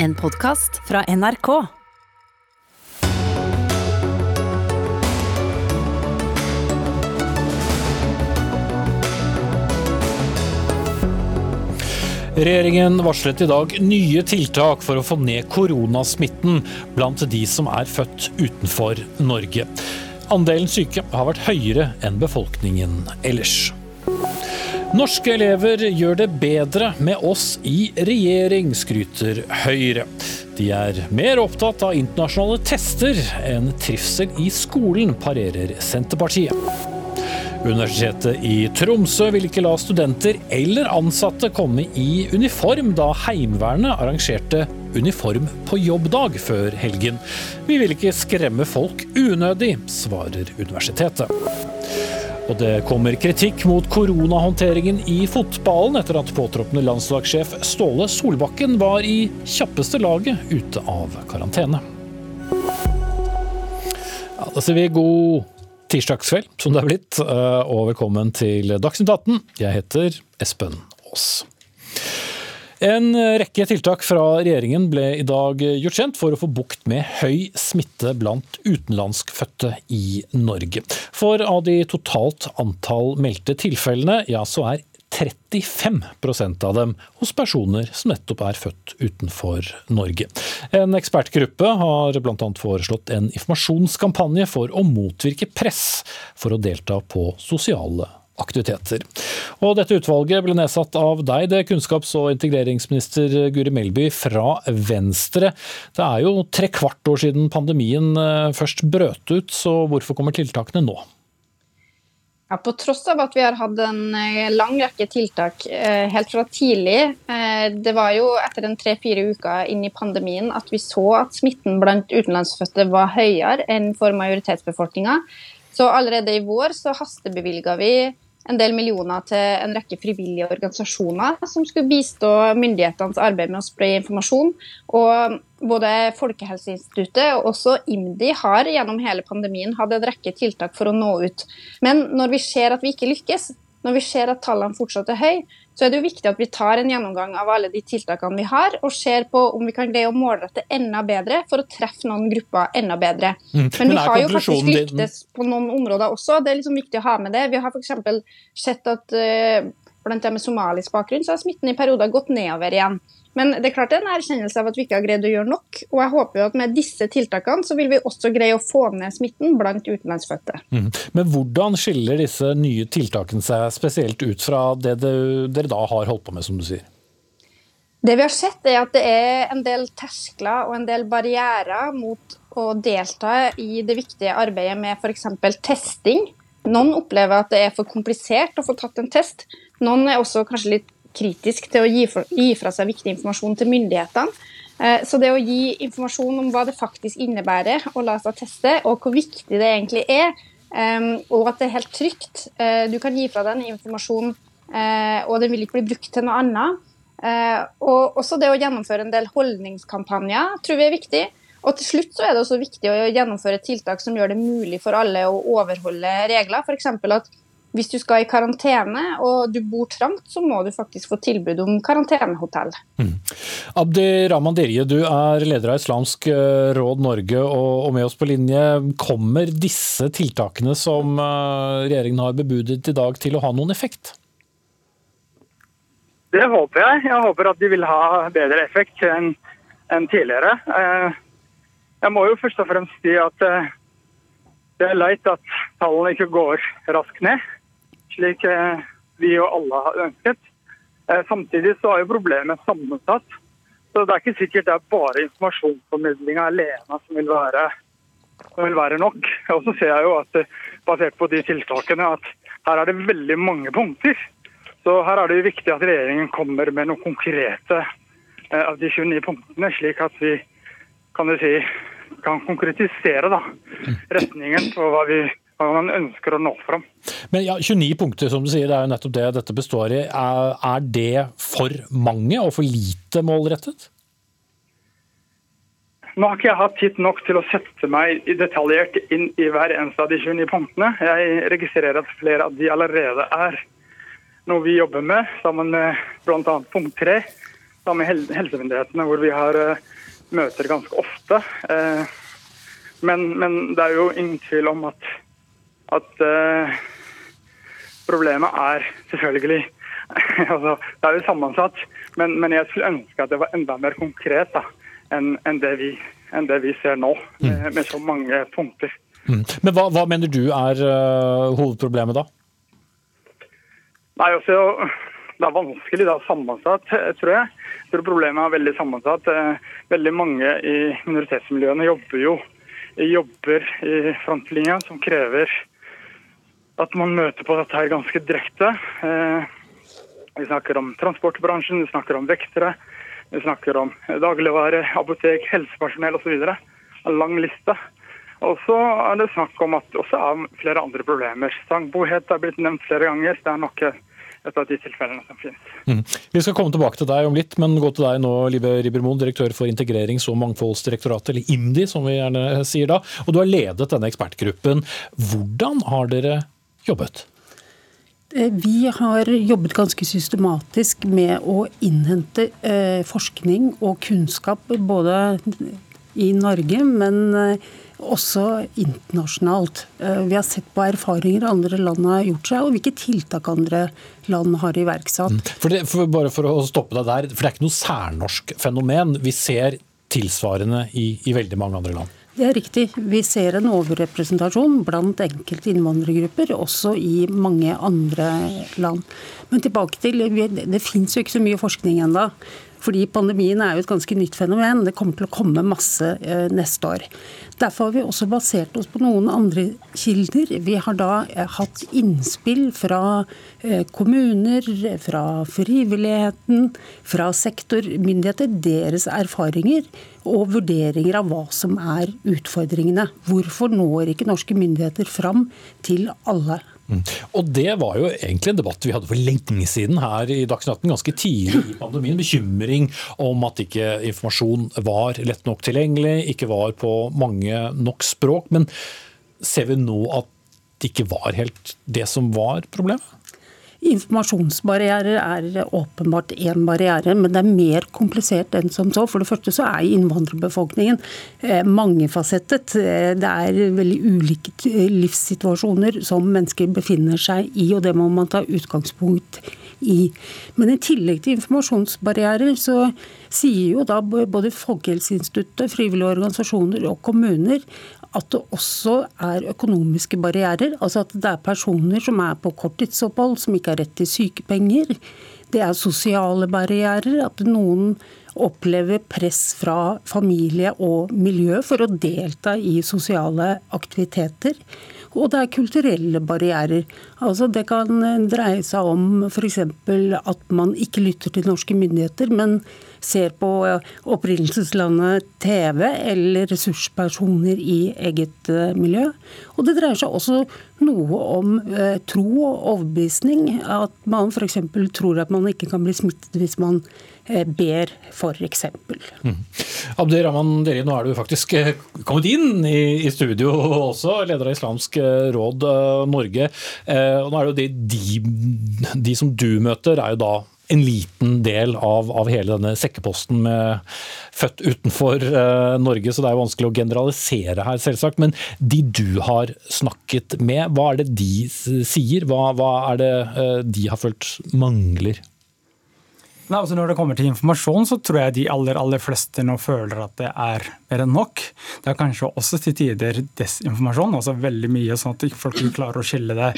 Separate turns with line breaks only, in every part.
En podkast fra NRK.
Regjeringen varslet i dag nye tiltak for å få ned koronasmitten blant de som er født utenfor Norge. Andelen syke har vært høyere enn befolkningen ellers. Norske elever gjør det bedre med oss i regjering, skryter Høyre. De er mer opptatt av internasjonale tester enn trivsel i skolen, parerer Senterpartiet. Universitetet i Tromsø vil ikke la studenter eller ansatte komme i uniform da Heimevernet arrangerte uniform på jobbdag før helgen. Vi vil ikke skremme folk unødig, svarer universitetet. Og det kommer kritikk mot koronahåndteringen i fotballen etter at påtroppende landslagssjef Ståle Solbakken var i kjappeste laget ute av karantene. Ja, da sier vi god tirsdagskveld, som det er blitt, eh, og velkommen til Dagsnytt 18. Jeg heter Espen Aas. En rekke tiltak fra regjeringen ble i dag gjort kjent for å få bukt med høy smitte blant utenlandskfødte i Norge. For av de totalt antall meldte tilfellene, ja så er 35% av dem hos personer som nettopp er født utenfor Norge. En ekspertgruppe har bl.a. foreslått en informasjonskampanje for å motvirke press for å delta på sosiale aktiviteter. Og dette utvalget ble nedsatt av deg, det kunnskaps- og integreringsminister Guri Melby fra Venstre. Det er jo tre kvart år siden pandemien eh, først brøt ut, så hvorfor kommer tiltakene nå?
Ja, På tross av at vi har hatt en eh, lang rekke tiltak eh, helt fra tidlig. Det var jo etter en tre-fire uker inn i pandemien at vi så at smitten blant utenlandsfødte var høyere enn for majoritetsbefolkninga. Så allerede i vår så hastebevilga vi en del millioner til en rekke frivillige organisasjoner som skulle bistå myndighetenes arbeid med å spre informasjon. Og både Folkehelseinstituttet og også IMDi har gjennom hele pandemien hatt en rekke tiltak for å nå ut. Men når vi ser at vi ikke lykkes, når vi ser at tallene fortsatt er høye, så er det jo viktig at vi tar en gjennomgang av alle de tiltakene vi har, og ser på om vi kan greie å målrette enda bedre for å treffe noen grupper enda bedre. Mm. Men vi har jo faktisk lyktes på noen områder også, det er liksom viktig å ha med det. Vi har f.eks. sett at uh, blant dem med somalisk bakgrunn så har smitten i perioder gått nedover igjen. Men det er klart det er en erkjennelse av at vi ikke har greid å gjøre nok. Og jeg håper jo at med disse tiltakene så vil vi også greie å få ned smitten blant utenlandsfødte. Mm.
Men hvordan skiller disse nye tiltakene seg spesielt ut fra det dere da har holdt på med, som du sier?
Det vi har sett, er at det er en del terskler og en del barrierer mot å delta i det viktige arbeidet med f.eks. testing. Noen opplever at det er for komplisert å få tatt en test. Noen er også kanskje litt kritisk til å gi, for, gi fra seg viktig informasjon til myndighetene. Eh, så det å gi informasjon om hva det faktisk innebærer å la seg teste, og hvor viktig det egentlig er, eh, og at det er helt trygt eh, Du kan gi fra deg den informasjonen, og den vil ikke bli brukt til noe annet. Og også det å gjennomføre en del holdningskampanjer tror vi er viktig. Og til slutt så er det også viktig å gjennomføre tiltak som gjør det mulig for alle å overholde regler. F.eks. at hvis du skal i karantene og du bor trangt, så må du faktisk få tilbud om karantenehotell. Mm.
Abdi Rahman Dirje, du er leder av Islamsk eh, råd Norge og med oss på linje. Kommer disse tiltakene som eh, regjeringen har bebudet i dag til å ha noen effekt?
Det håper jeg. Jeg håper at de vil ha bedre effekt enn tidligere. Eh, jeg må jo først og fremst si at det er leit at tallene ikke går raskt ned slik eh, vi og alle har ønsket. Eh, samtidig så er jo problemet sammensatt. Så det er ikke sikkert det er bare informasjonsformidlinga alene som vil være, som vil være nok. Og så ser jeg jo at eh, basert på de tiltakene at her er det veldig mange punkter. Så her er det jo viktig at regjeringen kommer med noen konkrete av de 29 punktene, slik at vi kan, si, kan konkretisere da, retningen på hva vi man ønsker å nå fram.
Men ja, 29 punkter, som du sier, det er jo nettopp det dette består i. Er, er det for mange og for lite målrettet?
Nå har ikke jeg hatt tid nok til å sette meg detaljert inn i hver eneste av de 29 punktene. Jeg registrerer at flere av de allerede er noe vi jobber med, sammen med bl.a. punkt 3, sammen med helsemyndighetene, hvor vi har møter ganske ofte. Men, men, det er jo ingen tvil om at, at problemet er selvfølgelig altså, Det er jo sammensatt, men, men, jeg skulle ønske at det var enda mer konkret da, enn, enn, det, vi, enn det, vi, ser nå, mm. med, med så mange punkter.
Mm. Men hva, hva, mener du er uh, hovedproblemet da?
Nei, også, Det er vanskelig, det er sammensatt, tror jeg. Jeg tror Problemet er veldig sammensatt. Eh, veldig mange i minoritetsmiljøene jobber jo jobber i frontlinja som krever at man møter på dette her ganske direkte. Eh, vi snakker om transportbransjen, vi snakker om vektere, vi snakker om dagligvare, apotek, helsepersonell osv. En lang liste. Og så er det snakk om at også er flere andre problemer. Sangbohet er blitt nevnt flere ganger. Det er nok et av de tilfellene som finnes.
Mm. Vi skal komme tilbake til deg om litt, men gå til deg nå, Live Ribbermoen, direktør for Integrerings- og mangfoldsdirektoratet, eller IMDi som vi gjerne sier da. Og du har ledet denne ekspertgruppen. Hvordan har dere jobbet?
Eh, vi har jobbet ganske systematisk med å innhente eh, forskning og kunnskap både i Norge, men eh, også internasjonalt. Vi har sett på erfaringer andre land har gjort seg, og hvilke tiltak andre land har iverksatt. Mm.
For det, for bare for å stoppe deg der, for det er ikke noe særnorsk fenomen. Vi ser tilsvarende i, i veldig mange andre land.
Det er riktig. Vi ser en overrepresentasjon blant enkelte innvandrergrupper, også i mange andre land. Men tilbake til, det finnes jo ikke så mye forskning ennå. Fordi pandemien er jo et ganske nytt fenomen. Det kommer til å komme masse eh, neste år. Derfor har vi også basert oss på noen andre kilder. Vi har da eh, hatt innspill fra eh, kommuner, fra frivilligheten, fra sektormyndigheter, deres erfaringer og vurderinger av hva som er utfordringene. Hvorfor når ikke norske myndigheter fram til alle?
Og Det var jo egentlig en debatt vi hadde for lenge siden her i Dagsnytt 18, ganske tidlig i pandemien. Bekymring om at ikke informasjon var lett nok tilgjengelig, ikke var på mange nok språk. Men ser vi nå at det ikke var helt det som var problemet?
Informasjonsbarrierer er åpenbart én barriere, men det er mer komplisert enn som så. For det første så er innvandrerbefolkningen eh, mangefasettet. Eh, det er veldig ulike livssituasjoner som mennesker befinner seg i, og det må man ta utgangspunkt i. Men i tillegg til informasjonsbarrierer, så sier jo da både Folkehelseinstituttet, frivillige organisasjoner og kommuner at det også er økonomiske barrierer. Altså at det er personer som er på korttidsopphold, som ikke har rett til sykepenger. Det er sosiale barrierer. At noen opplever press fra familie og miljø for å delta i sosiale aktiviteter. Og det er kulturelle barrierer. Altså det kan dreie seg om f.eks. at man ikke lytter til norske myndigheter, men ser på opprinnelseslandet TV eller ressurspersoner i eget eh, miljø. Og det dreier seg også noe om eh, tro og overbevisning. At man f.eks. tror at man ikke kan bli smittet hvis man Eh, ber, f.eks. Mm.
Abdi Rahman Deri, nå er du faktisk kommet inn i, i studio også, leder av Islamsk råd Norge. Eh, og nå er det jo de, de, de, som du møter, er jo da en liten del av, av hele denne sekkeposten med født utenfor eh, Norge, så det er jo vanskelig å generalisere her, selvsagt. Men de du har snakket med, hva er det de sier? Hva, hva er det eh, de har følt mangler?
Nei, altså Når det kommer til informasjon, så tror jeg de aller aller fleste nå føler at det er mer enn nok. Det er kanskje også til tider desinformasjon, altså veldig mye, sånn at folk ikke klarer å skille det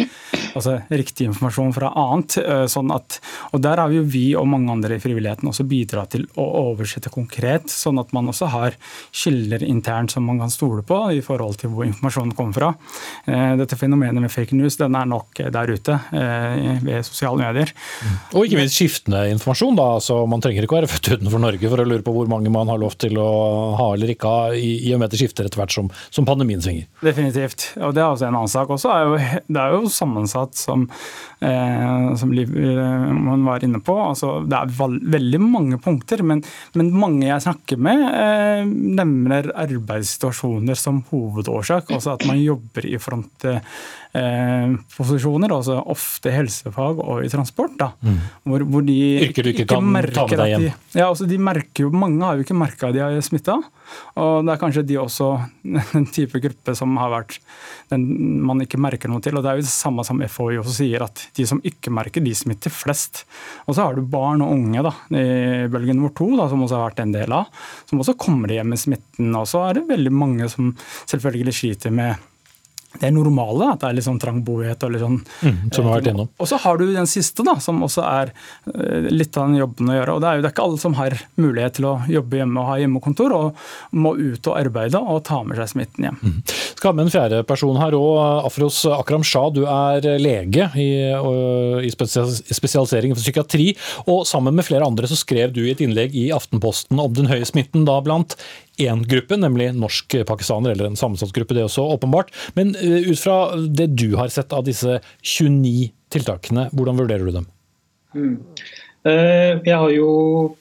altså riktig informasjon fra annet. Eh, sånn at, og Der har jo vi og mange andre i frivilligheten også bidratt til å oversette konkret, sånn at man også har kilder internt som man kan stole på i forhold til hvor informasjonen kommer fra. Eh, dette fenomenet med fake news den er nok der ute eh, ved sosiale medier.
Og ikke minst skiftende informasjon så Man trenger ikke å være født utenfor Norge for å lure på hvor mange man har lov til å ha eller ikke ha, i, i og med at det skifter etter hvert som, som, pandemien svinger.
Definitivt. Og Det er også en annen sak. Også er jo, det er jo sammensatt som, eh, som Liv eh, man var inne på. Altså, det er veldig mange punkter, men, men mange jeg snakker med, eh, nevner arbeidssituasjoner som hovedårsak. Altså at man jobber i front. Eh, Eh, posisjoner, altså ofte helsefag og i transport. Da,
mm. hvor, hvor de, Yrker du ikke
ikke
kan ta med deg hjem.
de, ja, altså de merker jo, Mange har jo ikke merka at de er smitta. Og det er kanskje de også en type gruppe som har vært den man ikke merker noe til. og Det er jo det samme som FHI også sier, at de som ikke merker, de smitter flest. Og så har du barn og unge da, i bølgen nummer to, da, som også har vært en del av, som også kommer hjem med smitten. Og så er det veldig mange som selvfølgelig sliter med det er normale, at det er litt sånn trangbodighet. og litt sånn,
Mm, som vi har vært innom.
Og så har du den siste, da, som også er eh, litt av den jobben å gjøre. og Det er jo det er ikke alle som har mulighet til å jobbe hjemme og ha hjemmekontor, og må ut og arbeide og ta med seg smitten hjem.
Skal ha med en fjerde person her òg. Afros Akram Shah, du er lege i, i spesialisering for psykiatri. Og sammen med flere andre så skrev du i et innlegg i Aftenposten om den høye smitten da blant én gruppe, nemlig norsk-pakistaner, eller en sammensatt gruppe, det også åpenbart. Men eh, ut fra det du har sett av disse 29 tiltakene, hvordan vurderer du dem?
Eh, Jeg har jo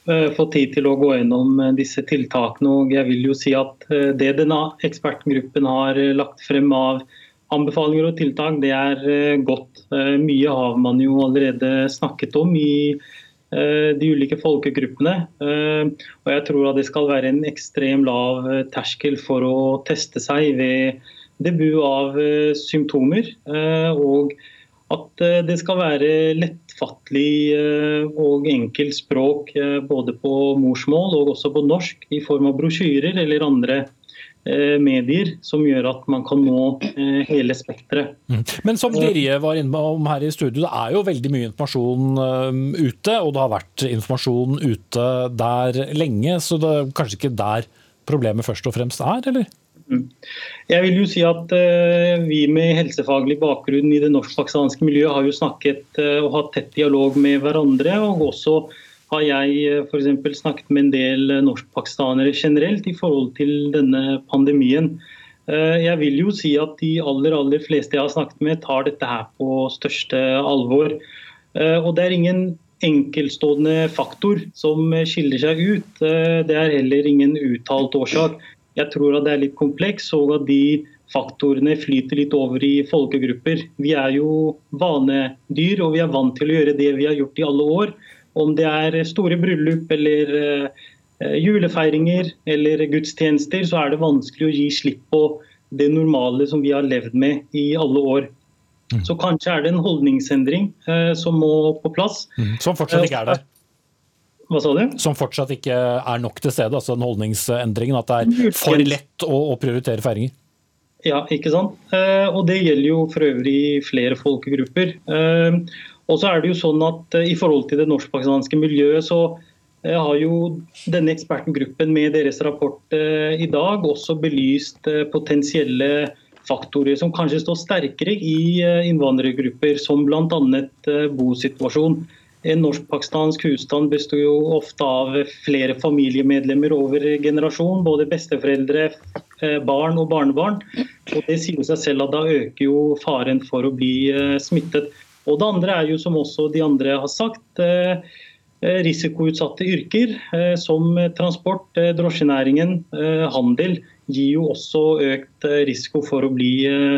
eh, fått tid til å gå gjennom disse tiltakene. og jeg vil jo si at Det denne ekspertgruppen har lagt frem av anbefalinger og tiltak, det er godt. Mye har man jo allerede snakket om i de ulike folkegruppene. Eh, Og jeg tror at det skal være en ekstrem lav eh, terskel for å teste seg ved debut av eh, symptomer. eh, og at eh, det skal være lettfattelig eh, og enkelt språk eh, både på morsmål og også på norsk i form av brosjyrer eller andre eh, medier som gjør at man kan nå eh, hele spekteret.
Men som Dirje var inne om her i studio, det er jo veldig mye informasjon eh, ute, og det har vært informasjon ute der lenge, så det er kanskje ikke der problemet først og fremst er, eller?
Jeg vil jo si at eh, Vi med helsefaglig bakgrunn i det norsk-pakistanske miljøet har jo snakket eh, og hatt tett dialog med hverandre. og også har jeg eh, eksempel snakket med en del norskpakistanere generelt i forhold til denne pandemien. Eh, Jeg vil jo si at de aller, aller fleste jeg har snakket med, tar dette her på største alvor. Eh, Og det er ingen enkeltstående faktor som eh, skiller seg ut. Eh, Det er heller ingen uttalt årsak. Jeg tror at det er litt kompleks, og at de faktorene flyter litt over i folkegrupper. Vi er jo vanedyr, og vi er vant til å gjøre det vi har gjort i alle år. Om det er store bryllup eller eh, julefeiringer eller gudstjenester, så er det vanskelig å gi slipp på det normale som vi har levd med i alle år. Så kanskje er det en holdningsendring eh, som må på plass.
Som fortsatt ikke er der.
Hva sa du?
Som fortsatt ikke er nok til stede, altså den holdningsendringen. At det er for lett å, å prioritere feiringer.
Ja, ikke sant. Eh, og det gjelder jo for øvrig flere folkegrupper. Eh, og så er det jo sånn at eh, i forhold til det norsk-pakistanske miljøet, så har jo denne ekspertgruppen med deres rapport i dag også belyst potensielle faktorer som kanskje står sterkere i innvandrergrupper, som bl.a. Bosituasjon. En norsk-pakistansk husstand består jo ofte av flere familiemedlemmer over generasjon. Både besteforeldre, eh, barn og barnebarn. Og Det sier seg selv at da øker jo faren for å bli eh, smittet. Og Det andre er jo, som også de andre har sagt, eh, eh, risikoutsatte yrker eh, som transport, eh, drosjenæringen, eh, handel gir jo også økt eh, risiko for å bli eh,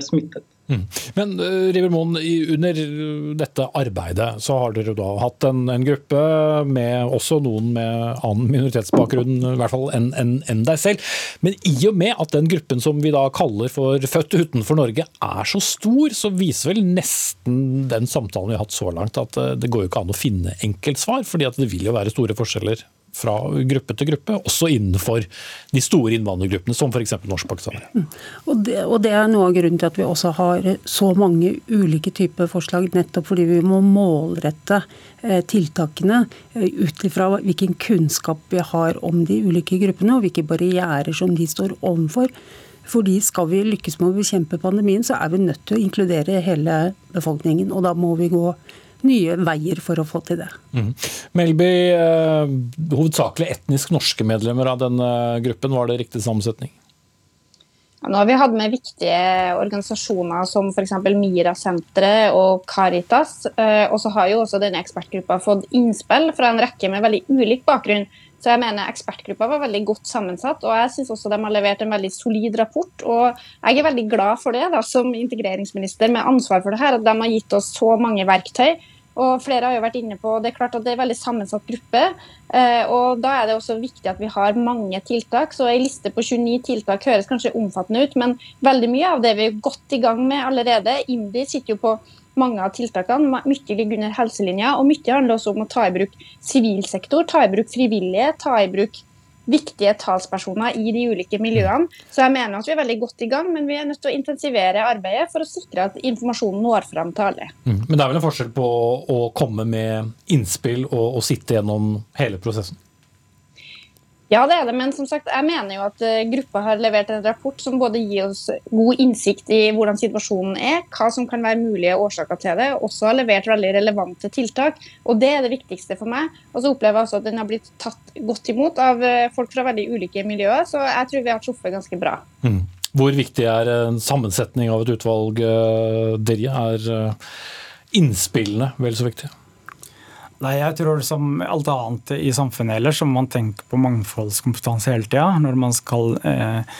smittet.
Men uh, River Moen, under uh, dette arbeidet så har dere da hatt en, en gruppe med også noen med annen minoritetsbakgrunn, i hvert fall enn en, en deg selv. Men i og med at den gruppen som vi da kaller for født utenfor Norge er så stor, så viser vel nesten den samtalen vi har hatt så langt at uh, det går jo ikke an å finne enkeltsvar, fordi at det vil jo være store forskjeller fra gruppe til gruppe, også innenfor de store innvandrergruppene, som f.eks. norsk-pakistanere.
Og det, og det er noe av grunnen til at vi også har så mange ulike typer forslag, nettopp fordi vi må målrette eh, tiltakene eh, ut ifra hvilken kunnskap vi har om de ulike gruppene, og hvilke barrierer som de står overfor. Fordi skal vi lykkes med å bekjempe pandemien, så er vi nødt til å inkludere hele befolkningen. Og da må vi gå nye veier for å få til det.
Melby, eh, hovedsakelig etnisk norske medlemmer av denne gruppen, var det riktig sammensetning?
Ja, Nå har vi hatt med viktige organisasjoner som f.eks. Mira-senteret og Caritas. eh, Og så har jo også denne ekspertgruppa fått innspill fra en rekke med veldig ulik bakgrunn. Så jeg mener ekspertgruppa var veldig godt sammensatt, og jeg syns også de har levert en veldig solid rapport. Og jeg er veldig glad for det, da, som integreringsminister med ansvar for det her, at de har gitt oss så mange verktøy
Og flere har jo vært inne på, Det er klart at det er en veldig sammensatt gruppe. Eh, og Da er det også viktig at vi har mange tiltak. så En liste på 29 tiltak høres kanskje omfattende ut, men veldig mye av det vi er godt i gang med allerede. IMDi sitter jo på mange av tiltakene. Mye ligger under helselinja, og mye handler også om å ta i bruk sivilsektor, ta i bruk frivillige, ta i bruk viktige talspersoner i de ulike miljøene. Så jeg mener at vi er veldig godt i gang, men vi er nødt til å intensivere arbeidet for å sikre at informasjonen når fram til alle.
Mm. Men det er vel en forskjell på å komme med innspill og, og sitte gjennom hele prosessen?
Ja, det er det, men som sagt, jeg mener jo at uh, gruppa har levert en rapport som både gir oss god innsikt i hvordan situasjonen er, hva som kan være mulige årsaker til det, og også har levert veldig relevante tiltak. og Det er det viktigste for meg. Og så opplever jeg også at den har blitt tatt godt imot av uh, folk fra veldig ulike miljøer, så jeg tror vi har truffet ganske bra.
Mm. Hvor viktig er en sammensetning av et utvalg, uh, Derje? Er innspillene vel så viktige?
Nei, jeg tror Som alt annet i samfunnet ellers, så må man tenke på mangfoldskompetanse hele tida når man skal eh,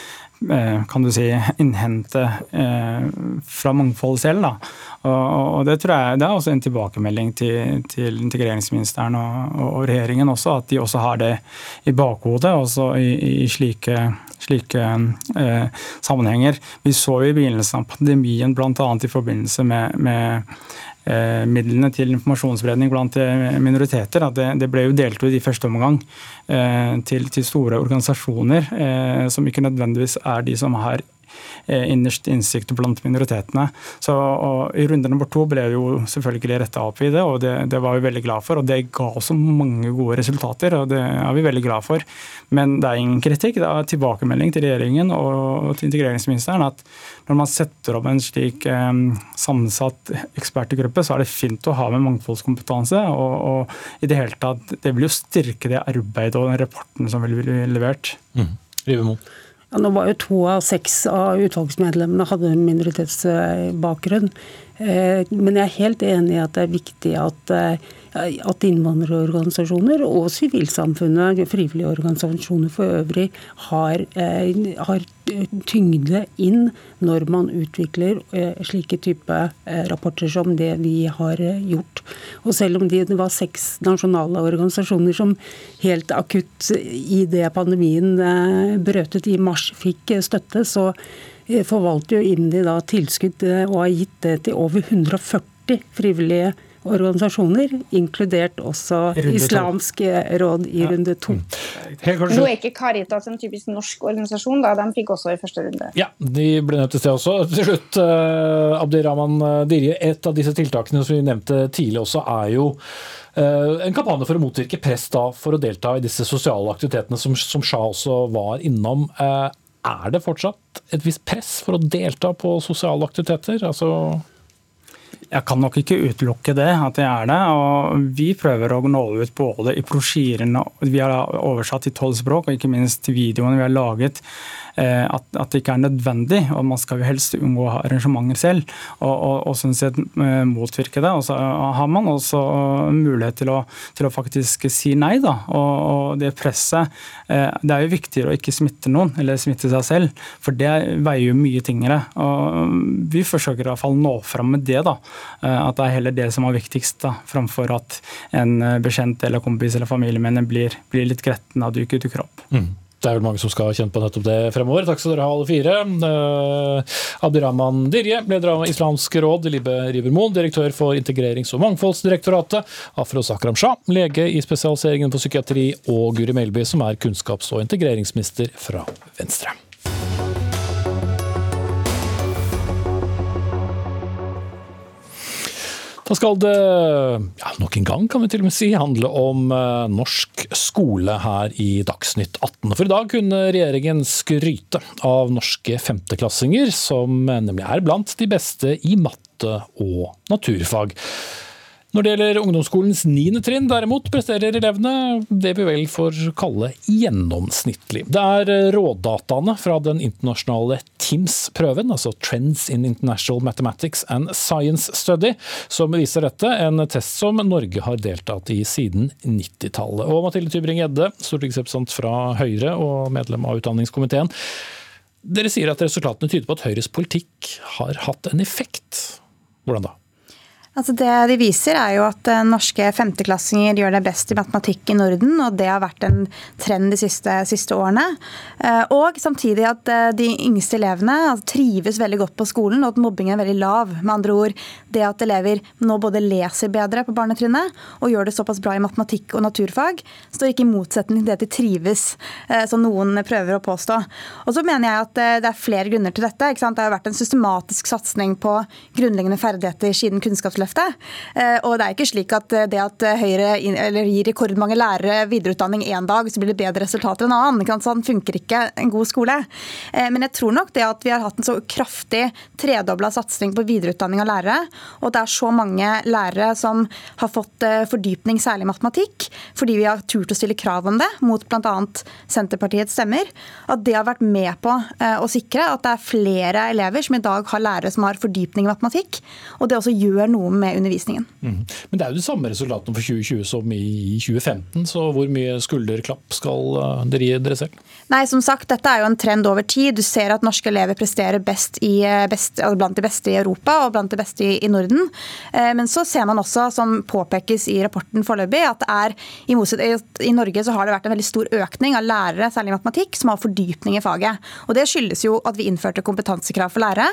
eh, kan du si, innhente eh, fra mangfold selv. Da. Og, Det tror jeg det er også en tilbakemelding til, til integreringsministeren og, og, regjeringen også, at de også har det i bakhodet også i, i slike, slike eh, sammenhenger. Vi så i begynnelsen av pandemien bl.a. i forbindelse med, med midlene til informasjonsspredning blant eh, minoriteter. at det, ble jo delt ut i første omgang eh, til, til store organisasjoner som ikke nødvendigvis er de som har Eh, innerst innsikt blant minoritetene. Så I runde nummer to ble det jo selvfølgelig retta opp i det, og det, det, var vi veldig glad for. og Det ga også mange gode resultater, og det er vi veldig glad for. Men det er ingen kritikk. Det er tilbakemelding til regjeringen og til integreringsministeren at når man setter opp en slik eh, sammensatt ekspertgruppe, så er det fint å ha med mangfoldskompetanse. Og, og i det hele tatt, det vil jo styrke det arbeidet og den rapporten som vil bli levert.
Mm.
Ja, nå var jo To av seks av utvalgsmedlemmene hadde minoritetsbakgrunn. Eh, men jeg er helt enig i at det er viktig at eh, at innvandrerorganisasjoner og sivilsamfunnet, frivillige organisasjoner for øvrig, har, eh, har, tyngde inn når man utvikler eh, slike type eh, rapporter som det vi har gjort. Og selv om det var seks nasjonale organisasjoner som helt akutt i det pandemien brøtet i mars fikk støtte, så forvalter jo IMDi da tilskudd og har gitt det til over 140 frivillige organisasjoner organisasjoner, inkludert også Islamsk råd i runde to.
Ja. Mm. Nå er ikke Caritas en typisk norsk organisasjon, da. De fikk også i første runde.
Ja, de ble nødt til det også. Til slutt, uh, Abdirahman eh, Dirje. Et av disse tiltakene som vi nevnte tidlig også, er jo en kampanje for å motvirke press da, for å delta i disse sosiale aktivitetene som, som Shah også var innom. Er det fortsatt et visst press for å delta på sosiale aktiviteter? Altså
jeg kan nok ikke utelukke det, at det er det. og Vi prøver å nå ut både i brosjyrene vi har oversatt til tolv språk, og ikke minst videoene vi har laget at, at, det ikke er nødvendig. og Man skal jo helst unngå arrangementer selv og, og, og sånn sett eh, motvirke det. Og så har man også mulighet til å, til å faktisk si nei. da, og, og, det presset eh, Det er jo viktigere å ikke smitte noen, eller smitte seg selv, for det veier jo mye tyngre. og Vi forsøker i hvert fall nå fram med det. da, At det er heller det som er viktigst, da, framfor at en bekjent eller kompis eller familiemedlem blir, blir litt gretten av du ikke dukker.
Mm. Det er vel mange som skal kjenne på nettopp det fremover. Takk skal dere ha, alle fire. Eh, Abdirahman Dirje, leder av Islamsk råd, Libe Rivermoen, direktør for Integrerings- og mangfoldsdirektoratet, Afros Akram Shah, lege i spesialiseringen på psykiatri, og Guri Melby, som er kunnskaps- og integreringsminister fra Venstre. Da skal det ja, nok en gang kan vi til og med si, handle om uh, norsk skole her i Dagsnytt 18. For i dag kunne regjeringen skryte av norske femteklassinger, som nemlig er blant de beste i matte og naturfag. Når det gjelder ungdomsskolens niende trinn, derimot, presterer elevene det vi vel får kalle gjennomsnittlig. Det er rådataene fra den internasjonale TIMS-prøven, altså Trends in International Mathematics and Science Study, som viser dette. En test som Norge har deltatt i siden 90-tallet. Og Mathilde Tybring-Gjedde, stortingsrepresentant fra Høyre og medlem av utdanningskomiteen. Dere sier at resultatene tyder på at Høyres politikk har hatt en effekt. Hvordan da?
Altså det de viser er jo at eh, norske femteklassinger gjør det best i matematikk i Norden, og det har vært en trend de siste, siste årene. Eh, og samtidig at eh, de yngste elevene altså, trives veldig godt på skolen, og at mobbingen er veldig lav. Med andre ord, det at elever nå både leser bedre på barnetrinnet og gjør det såpass bra i matematikk og naturfag, står ikke i motsetning til det at de trives, som noen prøver å påstå. Og så mener jeg at det er flere grunner til dette. Det har vært en systematisk satsing på grunnleggende ferdigheter siden kunnskapsløftet Kunnskapsløftet. Eh, og det er ikke slik at eh, det at Høyre gir rekordmange lærere videreutdanning én dag, så blir det bedre resultater en annen. Sånn funker ikke en god skole. Eh, men jeg tror nok det at vi har hatt en så kraftig tredobla satsing på videreutdanning av lærere, og det er så mange lærere som har fått fordypning, særlig i matematikk, fordi vi har turt å stille krav om det mot bl.a. Senterpartiets stemmer, at det har vært med på å sikre at det er flere elever som i dag har lærere som har fordypning i matematikk, og det også gjør noe med undervisningen. Mm.
Men det er jo de samme resultatene for 2020 som i 2015, så hvor mye skulderklapp skal eh, dere gi dere selv?
Nei, som sagt, dette er jo en trend over tid. Du ser at norske elever presterer best i, eh, best, altså blant de beste i Europa og blant de beste i, i, Norden. Eh, men så ser man også, som påpekes i rapporten foreløpig, at det er i, i Norge så har det vært en veldig stor økning av lærere, særlig i matematikk, som har fordypning i faget. Og Det skyldes jo at vi innførte kompetansekrav for lærere.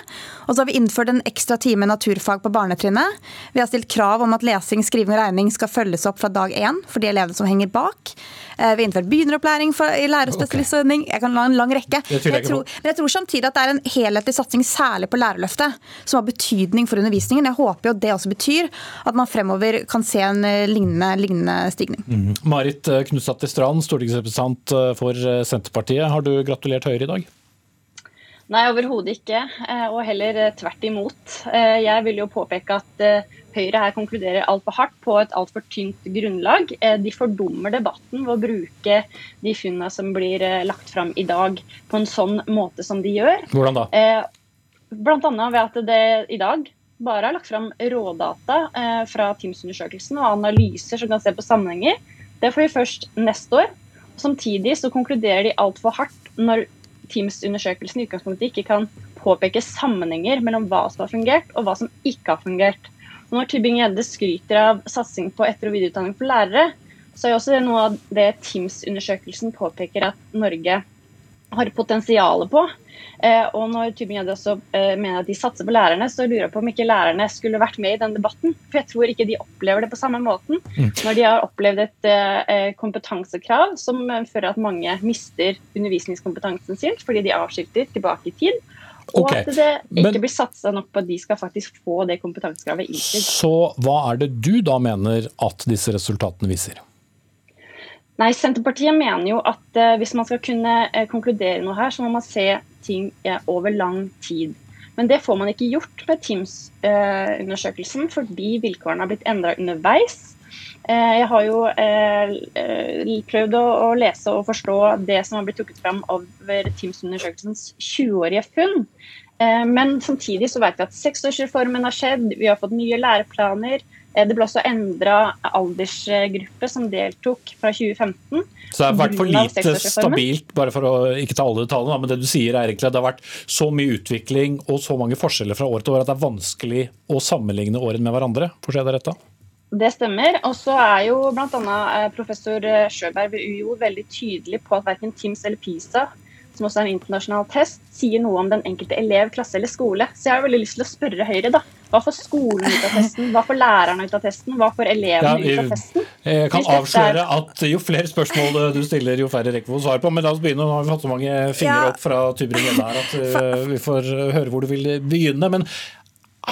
Og så har vi innført en ekstra time naturfag på barnetrinnet. Vi har stilt krav om at lesing, skriving og regning skal følges opp fra dag én for de elevene som henger bak. Eh, vi har innført begynneropplæring i lærerspesialistordning. Jeg kan la en lang rekke. Men jeg, tror, men jeg tror samtidig at det er en helhetlig satsing, særlig på Lærerløftet, som har betydning for undervisningen. Jeg håper jo det også betyr at man fremover kan se en eh, lignende, lignende stigning. Mm.
Marit eh, Knutsdatter Strand, stortingsrepresentant for Senterpartiet. Har du gratulert Høyre i dag?
Nei, overhodet ikke. Og heller tvert imot. Jeg vil jo påpeke at Høyre her konkluderer altfor hardt på et altfor tynt grunnlag. Eh, de fordummer debatten ved å bruke de funnene som blir eh, lagt fram i dag, på en sånn måte som de gjør.
Hvordan da?
Eh, blant annet ved at det i dag bare er lagt fram rådata fra Teams-undersøkelsen og analyser som kan se på sammenhenger. Det får vi først neste år. Samtidig så konkluderer de altfor hardt når TIMS-undersøkelsen i utgangspunktet ikke kan påpeke sammenhenger mellom hva som har fungert og hva som ikke har fungert. Når Tybing-Gjedde skryter av satsing på etter- og videreutdanning for lærere, så er også det noe av det Teams-undersøkelsen påpeker at Norge har potensial på. Eh, og når Tybing-Gjedde også eh, mener at de satser på lærerne, så lurer jeg på om ikke lærerne skulle vært med i den debatten. For jeg tror ikke de opplever det på samme måten. Mm. Når de har opplevd et eh, kompetansekrav som fører at mange mister undervisningskompetansen sin fordi de avskilter tilbake i tid. Og okay. at det ikke Men, blir satsa nok på at de skal faktisk få det kompetansekravet innfridd.
Så hva er det du da mener at disse resultatene viser?
Nei, Senterpartiet mener jo at eh, hvis man skal kunne eh, konkludere noe her, så må man se ting eh, over lang tid. Men det får man ikke gjort med Teams-undersøkelsen, fordi vilkårene har blitt endra underveis. Eh, jeg har jo eh, eh, prøvd å lese og forstå det som har blitt trukket fram over Teams-undersøkelsens 20-årige funn. Men samtidig så vet vi at seksårsreformen har skjedd, vi har fått nye læreplaner. Det ble også endra aldersgruppe som deltok fra 2015.
Så det har vært for lite stabilt, bare for å ikke ta alle detaljene, men det du sier er egentlig at det har vært så mye utvikling og så mange forskjeller fra år til år at det er vanskelig å sammenligne årene med hverandre? Forstår jeg det rett da?
Det stemmer. Og så er jo bl.a. Eh, professor eh, Sjøberg ved UiO veldig tydelig på at verken TIMS eller PISA, som også er en internasjonal test, sier noe om den enkelte elev, klasse eller skole. Så jeg har veldig lyst til å spørre Høyre, da. Hva får skolen ut av testen? Hva får lærerne ut av testen? Hva får elevene ja, ut av testen?
Jeg kan avsløre at jo flere spørsmål du stiller, jo færre rekker vi å svare på. Men la oss begynne. Nå har vi hatt så mange fingre opp fra Tybring-Gjedde her at eh, vi får høre hvor du vil begynne. Men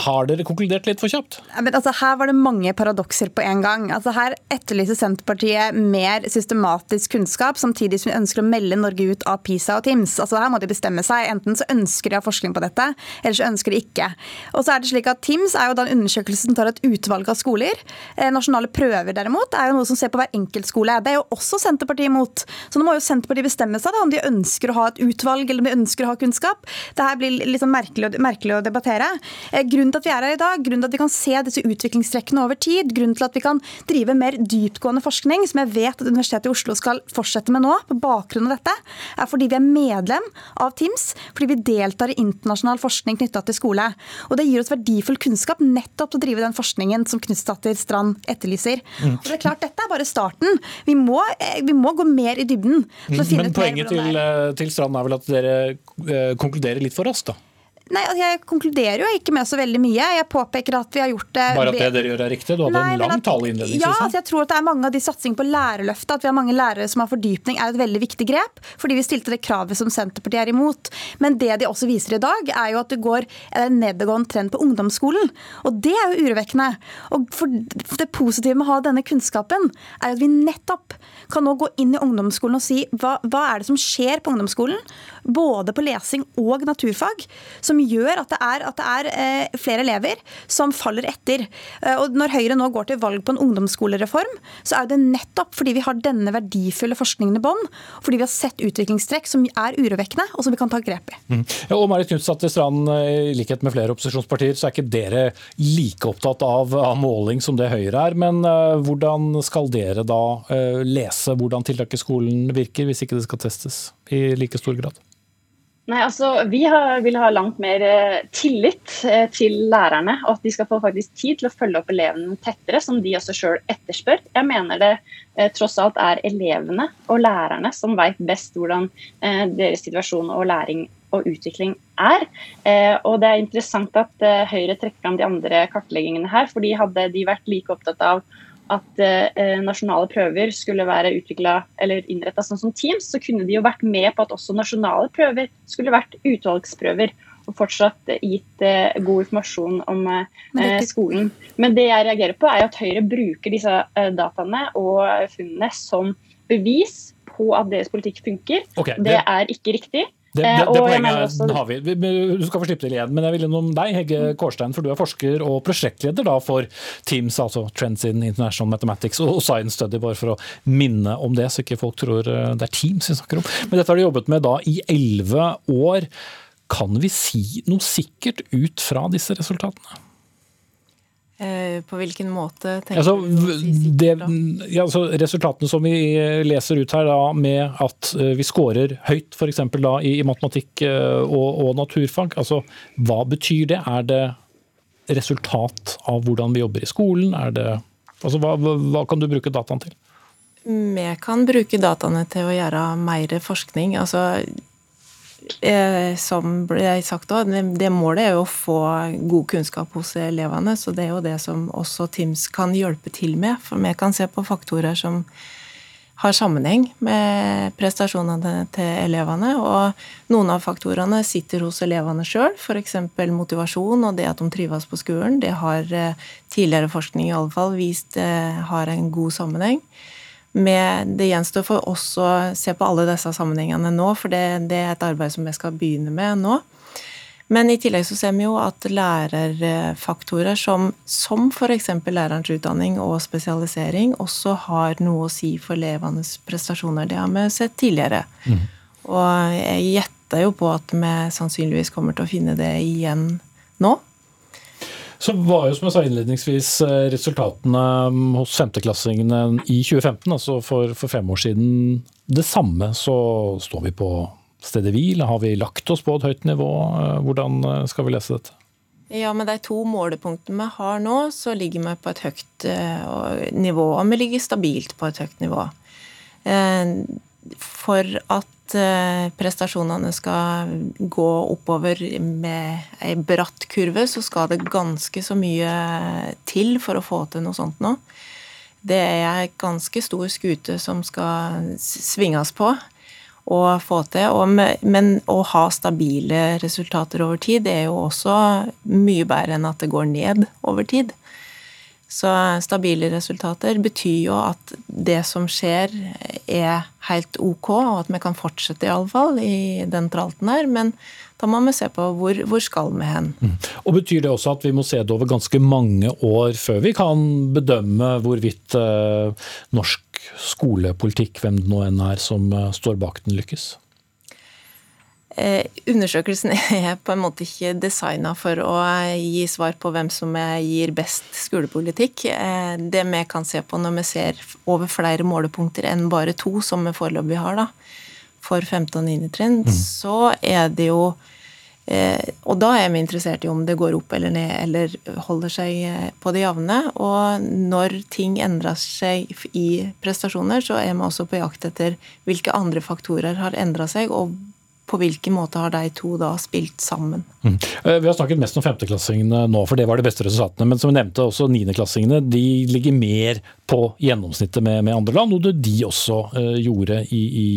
har dere konkludert litt for kjapt?
Ja, altså, her var det mange paradokser på en gang. Altså, her etterlyser Senterpartiet mer systematisk kunnskap, samtidig som de ønsker å melde Norge ut av PISA og TIMS. Altså, her må de bestemme seg. Enten så ønsker de å ha forskning på dette, eller så ønsker de ikke. Og så er det slik at TIMS er jo da en undersøkelse som tar et utvalg av skoler. Eh, nasjonale prøver derimot er jo noe som ser på hver enkelt skole. Det er jo også Senterpartiet imot. Så nå må jo Senterpartiet bestemme seg da, om de ønsker å ha et utvalg eller om de ønsker å ha kunnskap. Det her blir liksom merkelig, merkelig å debattere. Eh, grunnen Grunnen til at vi er her i dag, grunnen til at vi kan se disse utviklingstrekkene over tid, grunnen til at vi kan drive mer dyptgående forskning, som jeg vet at Universitetet i Oslo skal fortsette med nå, på bakgrunn av dette, er fordi vi er medlem av TIMS, fordi vi deltar i internasjonal forskning knytta til skole. Og det gir oss verdifull kunnskap nettopp til å drive den forskningen som Knutsdatter Strand etterlyser. Mm. Og det er klart, Dette er bare starten. Vi må, eh, vi må gå mer i dybden.
Men poenget til, eh, til Strand er vel at dere eh, konkluderer litt for oss, da?
Nei, altså, Jeg konkluderer jo ikke med så veldig mye. Jeg påpeker at vi har gjort det
Bare at det dere gjør er riktig? Du hadde Nei, en lang tale innledningsvis.
Ja, altså, jeg tror at det er mange av de satsingene på lærerløftet, at vi har mange lærere som har fordypning, er et veldig viktig grep. Fordi vi stilte det kravet som Senterpartiet er imot. Men det de også viser i dag, er jo at det går en nedadgående trend på ungdomsskolen. Og det er jo urovekkende. Og det positive med å ha denne kunnskapen, er at vi nettopp kan nå gå inn i ungdomsskolen og si hva, hva er det som skjer på ungdomsskolen? Både på lesing og naturfag. som gjør at det er, at det er eh, flere elever som faller etter. Eh, og Når Høyre nå går til valg på en ungdomsskolereform, så er det nettopp fordi vi har denne verdifulle forskningen i bånn, fordi vi har sett utviklingstrekk som er urovekkende, og som vi kan ta grep i.
Mm. Ja, og Marit Knutsdatter Strand, i likhet med flere opposisjonspartier, så er ikke dere like opptatt av, av måling som det Høyre er. Men uh, hvordan skal dere da uh, lese hvordan tiltaket i skolen virker, hvis ikke det skal testes i like stor grad?
Nei, altså, Vi har, vil ha langt mer eh, tillit eh, til lærerne, og at de skal få faktisk tid til å følge opp elevene tettere, som de også sjøl etterspør. Jeg mener det eh, tross alt er elevene og lærerne som vet best hvordan deres situasjon og læring og utvikling er. Og Det er interessant at Høyre trekker fram de andre kartleggingene her, fordi hadde de vært like opptatt av at eh, nasjonale prøver skulle være utvikla eller innretta sånn som Teams, så kunne de jo vært med på at også nasjonale prøver skulle vært utvalgsprøver. Og fortsatt gitt eh, god informasjon om eh, skolen. Men det jeg reagerer på, er at Høyre bruker disse eh, dataene og funnene som bevis på at deres politikk funker. Okay, det... det er ikke riktig.
Det, det, det poenget også... har vi. Du skal få slippe til igjen. Men jeg vil innom deg, Hegge. Kårstein, for du er forsker og prosjektleder da for Teams, altså Trends in International Mathematics og Science Study, bare for å minne om det, så ikke folk tror eh, det er Teams vi snakker om. Men dette har du jobbet med da i elleve år. Kan vi si noe sikkert ut fra disse resultatene?
Eh, på hvilken måte
tenker altså, du det, ja, altså, Resultatene som vi leser ut her, da, med at eh, vi scorer høyt f.eks. I, i matematikk eh, og, og, naturfag, altså, hva betyr det? Er det resultat av hvordan vi jobber i skolen? Er det, altså, hva, hva kan du bruke dataene til?
Vi kan bruke dataene til å gjøre mer forskning. Altså, Eh, som ble sagt òg, det målet er jo å få god kunnskap hos elevene. Så det er jo det som også TIMS kan hjelpe til med. For vi kan se på faktorer som har sammenheng med prestasjonene til elevene. Og noen av faktorene sitter hos elevene sjøl, f.eks. motivasjon og det at de trives på skolen. Det har eh, tidligere forskning i alle fall vist eh, har en god sammenheng med, det gjenstår for oss å se på alle disse sammenhengene nå, for det, det er et arbeid som jeg skal begynne med nå. Men i tillegg så ser vi jo at lærerfaktorer som, som f.eks. lærerens utdanning og spesialisering også har noe å si for elevenes prestasjoner. Det har vi sett tidligere. Mm. Og jeg gjetter jo på at vi sannsynligvis kommer til å finne det igjen nå.
Så var jo, som jeg sa innledningsvis, eh, resultatene mm, hos femteklassingene i 2015, altså for, for, fem år siden, det samme. Så står vi på stedet hvil. Har vi lagt oss på et høyt nivå? Eh, hvordan eh, skal vi lese dette?
Ja, Med de to målepunktene vi har nå, så ligger vi på et høyt nivå. Og vi ligger stabilt på et høyt nivå. For at Eh, prestasjonene skal gå oppover med ei bratt kurve, så skal det ganske så mye til for å få til noe sånt nå. Det er ei ganske stor skute som skal svinges på og få til. men å ha stabile resultater over tid, det er jo også mye bedre enn at det går ned over tid. Så stabile resultater betyr jo at det som skjer, er helt ok, og at vi kan fortsette i alle fall i den tralten her. Men da må vi se på hvor, hvor skal vi hen. Mm.
Og Betyr det også at vi må se det over ganske mange år før vi kan bedømme hvorvidt eh, norsk skolepolitikk, hvem det nå enn er som eh, står bak den, lykkes?
Eh, undersøkelsen er på en måte ikke designa for å gi svar på hvem som gir best skolepolitikk. Eh, det vi kan se på når vi ser over flere målepunkter enn bare to, som vi foreløpig har da, for 15. og 9. trinn, mm. så er det jo Eh, og da er vi interessert i om det går opp eller ned, eller holder seg eh, på det jevne. Og når ting endrer seg i prestasjoner, så er vi også på jakt etter hvilke andre faktorer har endra seg, og på hvilken måte har de to da spilt sammen. Mm.
Eh, vi har snakket mest om femteklassingene nå, for det var de beste resultatene. Men som vi nevnte, også niendeklassingene de ligger mer på gjennomsnittet med, med andre land, noe de også uh, gjorde i, i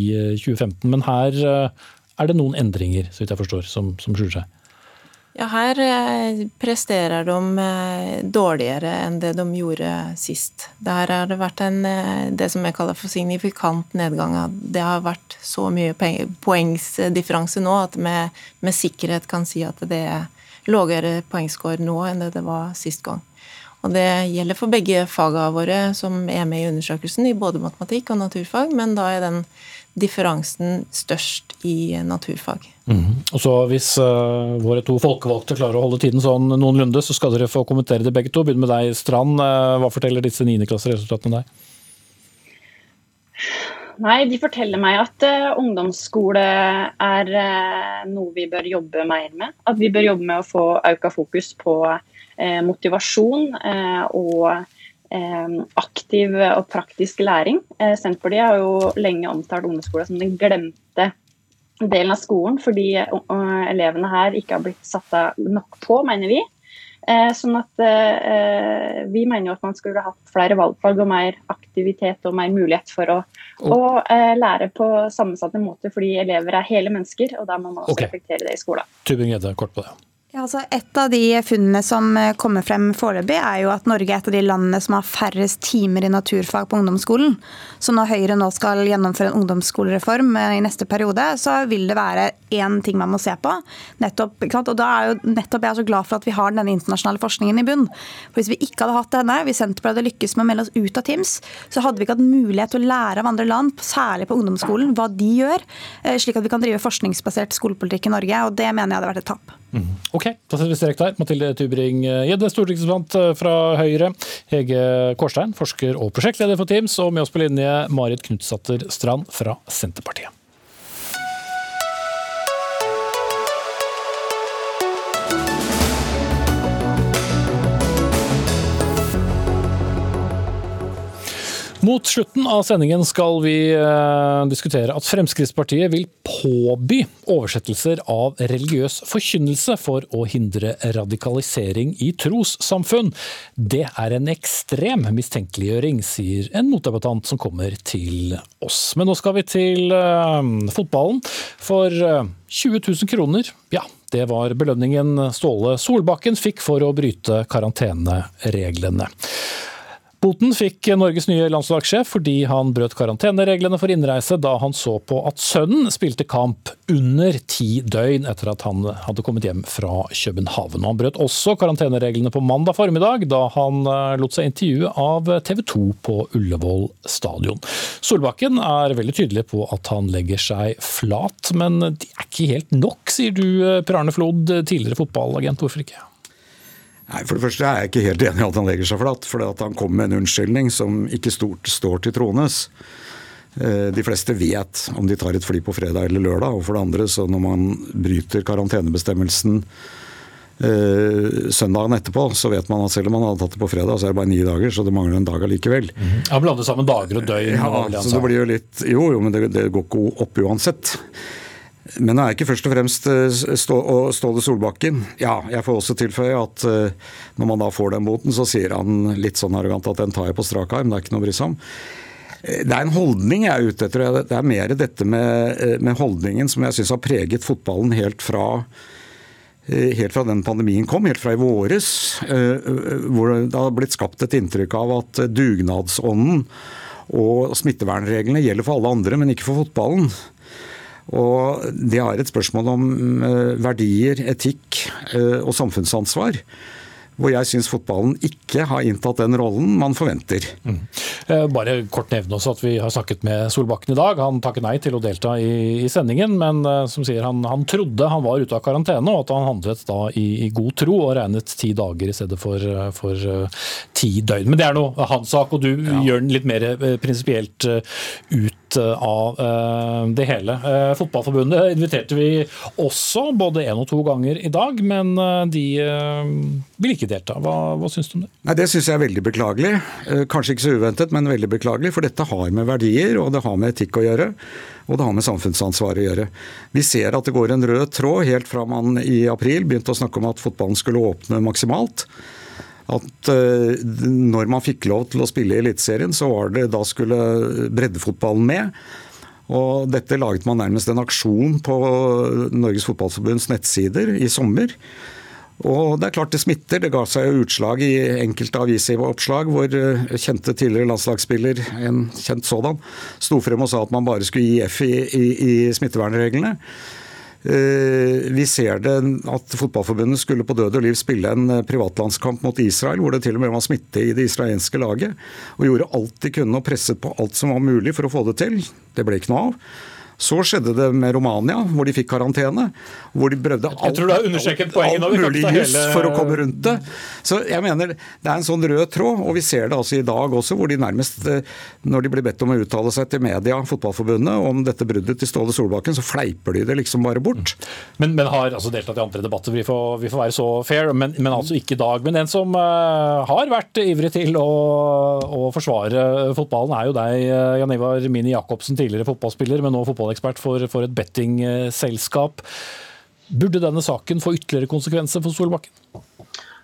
2015. Men her uh, er det noen endringer, så vidt jeg forstår, som, som skjuler seg?
Ja, her eh, presterer de eh, dårligere enn det de gjorde sist. Der har det vært en, eh, det som jeg kaller for signifikant nedgang. Det har vært så mye poengsdifferanse nå at vi med sikkerhet kan si at det er lavere poengscore nå enn det det var sist gang. Og det gjelder for begge fagene våre som er med i undersøkelsen, i både matematikk og naturfag, men da er den differansen størst i naturfag.
Mm. Og så Hvis uh, våre to folkevalgte klarer å holde tiden sånn noenlunde, så skal dere få kommentere det begge to. Begynn med deg, Strand. Uh, hva forteller disse niendeklasseresultatene deg?
Nei, De forteller meg at uh, ungdomsskole er noe vi bør jobbe mer med. At vi bør jobbe med å få økt fokus på motivasjon og aktiv og praktisk læring. Eh, Senterpartiet har jo lenge omtalt ungdomsskolen som den glemte delen av skolen, fordi elevene her ikke har blitt satt nok på, mener vi. Eh, sånn at eh, Vi mener jo at man skulle hatt flere valgfag og mer aktivitet og mer mulighet for å, å lære på sammensatte måter, fordi elever er hele mennesker, og da må man også okay. reflektere det i skolen.
Tubing-Gjedde, kort på det.
Ja, altså et av de funnene som eh, kommer frem foreløpig, er jo at Norge er et av de landene som har færrest timer i naturfag på ungdomsskolen. Så når Høyre nå skal gjennomføre en ungdomsskolereform eh, i neste periode, så vil det være én ting man må se på. Nettopp, og da er jo nettopp jeg så glad for at vi har denne internasjonale forskningen i bunn. For Hvis vi ikke hadde hatt denne, hvis Senterpartiet hadde lykkes med å melde oss ut av TIMS, så hadde vi ikke hatt mulighet til å lære av andre land, særlig på ungdomsskolen, hva de gjør, eh, slik at vi kan drive forskningsbasert skolepolitikk i Norge. og Det mener jeg hadde vært et tap.
Mm. Ok, da setter vi strek der. Mathilde Tubring-Gjedde, stortingsrepresentant eh, fra Høyre. Hege Kårstein, forsker og prosjektleder for Teams. Og med oss på linje Marit Knutsatter Strand fra Senterpartiet. Mot slutten av sendingen skal vi uh, diskutere at Fremskrittspartiet vil påby oversettelser av religiøs forkynnelse for å hindre radikalisering i trossamfunn. Det er en ekstrem mistenkeliggjøring, sier en motdebattant som kommer til oss. Men nå skal vi til uh, fotballen. For uh, 20 000 kroner, ja, det var belønningen Ståle Solbakken fikk for å bryte karantenereglene. Boten fikk Norges nye landslagssjef fordi han brøt karantenereglene for innreise da han så på at sønnen spilte kamp under ti døgn etter at han hadde kommet hjem fra København. Han brøt også karantenereglene på mandag formiddag da han eh, lot seg intervjue av TV 2 på Ullevål stadion. Solbakken er veldig tydelig på at han legger seg flat, men det er ikke helt nok, sier du eh, Per Arne Flod, tidligere fotballagent. Hvorfor ikke?
Nei, For det første er jeg ikke helt enig i at han legger seg flatt. For at han kom med en unnskyldning som ikke stort står til trones. Eh, de fleste vet om de tar et fly på fredag eller lørdag. Og for det andre, så når man bryter karantenebestemmelsen eh, søndagen etterpå, så vet man at selv om man hadde tatt det på fredag, så er det bare ni dager, så det mangler en dag allikevel.
Mm. Han blander sammen dager og døgn.
Ja, så det blir jo litt Jo, jo, men det, det går ikke opp uansett. Men nå er ikke først og fremst eh, Ståle Solbakken. Ja, jeg får også tilføye at eh, når man da får den boten, så sier han litt sånn arrogant at den tar jeg på strak arm, det er ikke noe å bry seg om. Eh, det er en holdning jeg er ute etter. Det er mer dette med, med holdningen som jeg syns har preget fotballen helt fra, helt fra den pandemien kom, helt fra i våres. Hvor det har blitt skapt et inntrykk av at dugnadsånden og smittevernreglene gjelder for alle andre, men ikke for fotballen. Og Det er et spørsmål om eh, verdier, etikk eh, og samfunnsansvar. hvor jeg syns fotballen ikke har inntatt den rollen man forventer. Mm.
Bare kort nevne også at vi har snakket med Solbakken i dag. Han takket nei til å delta i, i sendingen, men som sier han, han, trodde han var ute av karantene, og at han handlet da i, i god tro og regnet ti dager i stedet for, for ti døgn. Men det er nå hans sak, og du ja. gjør den litt mer prinsipielt ut av det hele. Fotballforbundet inviterte vi også både én og to ganger i dag, men de vil ikke delta. Hva, hva syns du om det?
Nei, Det syns jeg er veldig beklagelig. Kanskje ikke så uventet, men veldig beklagelig. For dette har med verdier og det har med etikk å gjøre. Og det har med samfunnsansvar å gjøre. Vi ser at det går en rød tråd helt fra man i april begynte å snakke om at fotballen skulle åpne maksimalt at når man fikk lov til å spille i Eliteserien, så var det da skulle breddefotballen med. Og dette laget man nærmest en aksjon på Norges Fotballforbunds nettsider i sommer. Og det er klart det smitter. Det ga seg jo utslag i enkelte avisoppslag hvor eh, kjente tidligere landslagsspiller, en kjent sådan, sto frem og sa at man bare skulle gi F i, i, i smittevernreglene. Eh, vi ser det at Fotballforbundet skulle på død og liv spille en eh, privatlandskamp mot Israel, hvor det til og med var smitte i det israelske laget. Og gjorde alt de kunne og presset på alt som var mulig for å få det til. Det ble ikke noe av. Så skjedde det med Romania, hvor de fikk karantene. Hvor de prøvde alt, alt, alt mulig juss for å komme rundt det. Så jeg mener det er en sånn rød tråd, og vi ser det altså i dag også, hvor de nærmest, eh, når de blir bedt om å uttale seg til media, Fotballforbundet, om dette bruddet til Ståle Solbakken, så fleiper de det liksom bare bort.
Men, men har altså deltatt i andre debatter, vi får, vi får være så fair, men, men, altså ikke i dag. Men en som uh, har vært ivrig til å, å forsvare fotballen, er jo deg, eh, Jan Ivar Mini Jacobsen, tidligere fotballspiller, men nå fotball fotballekspert for, for et bettingselskap. Burde denne saken få ytterligere konsekvenser for Solbakken?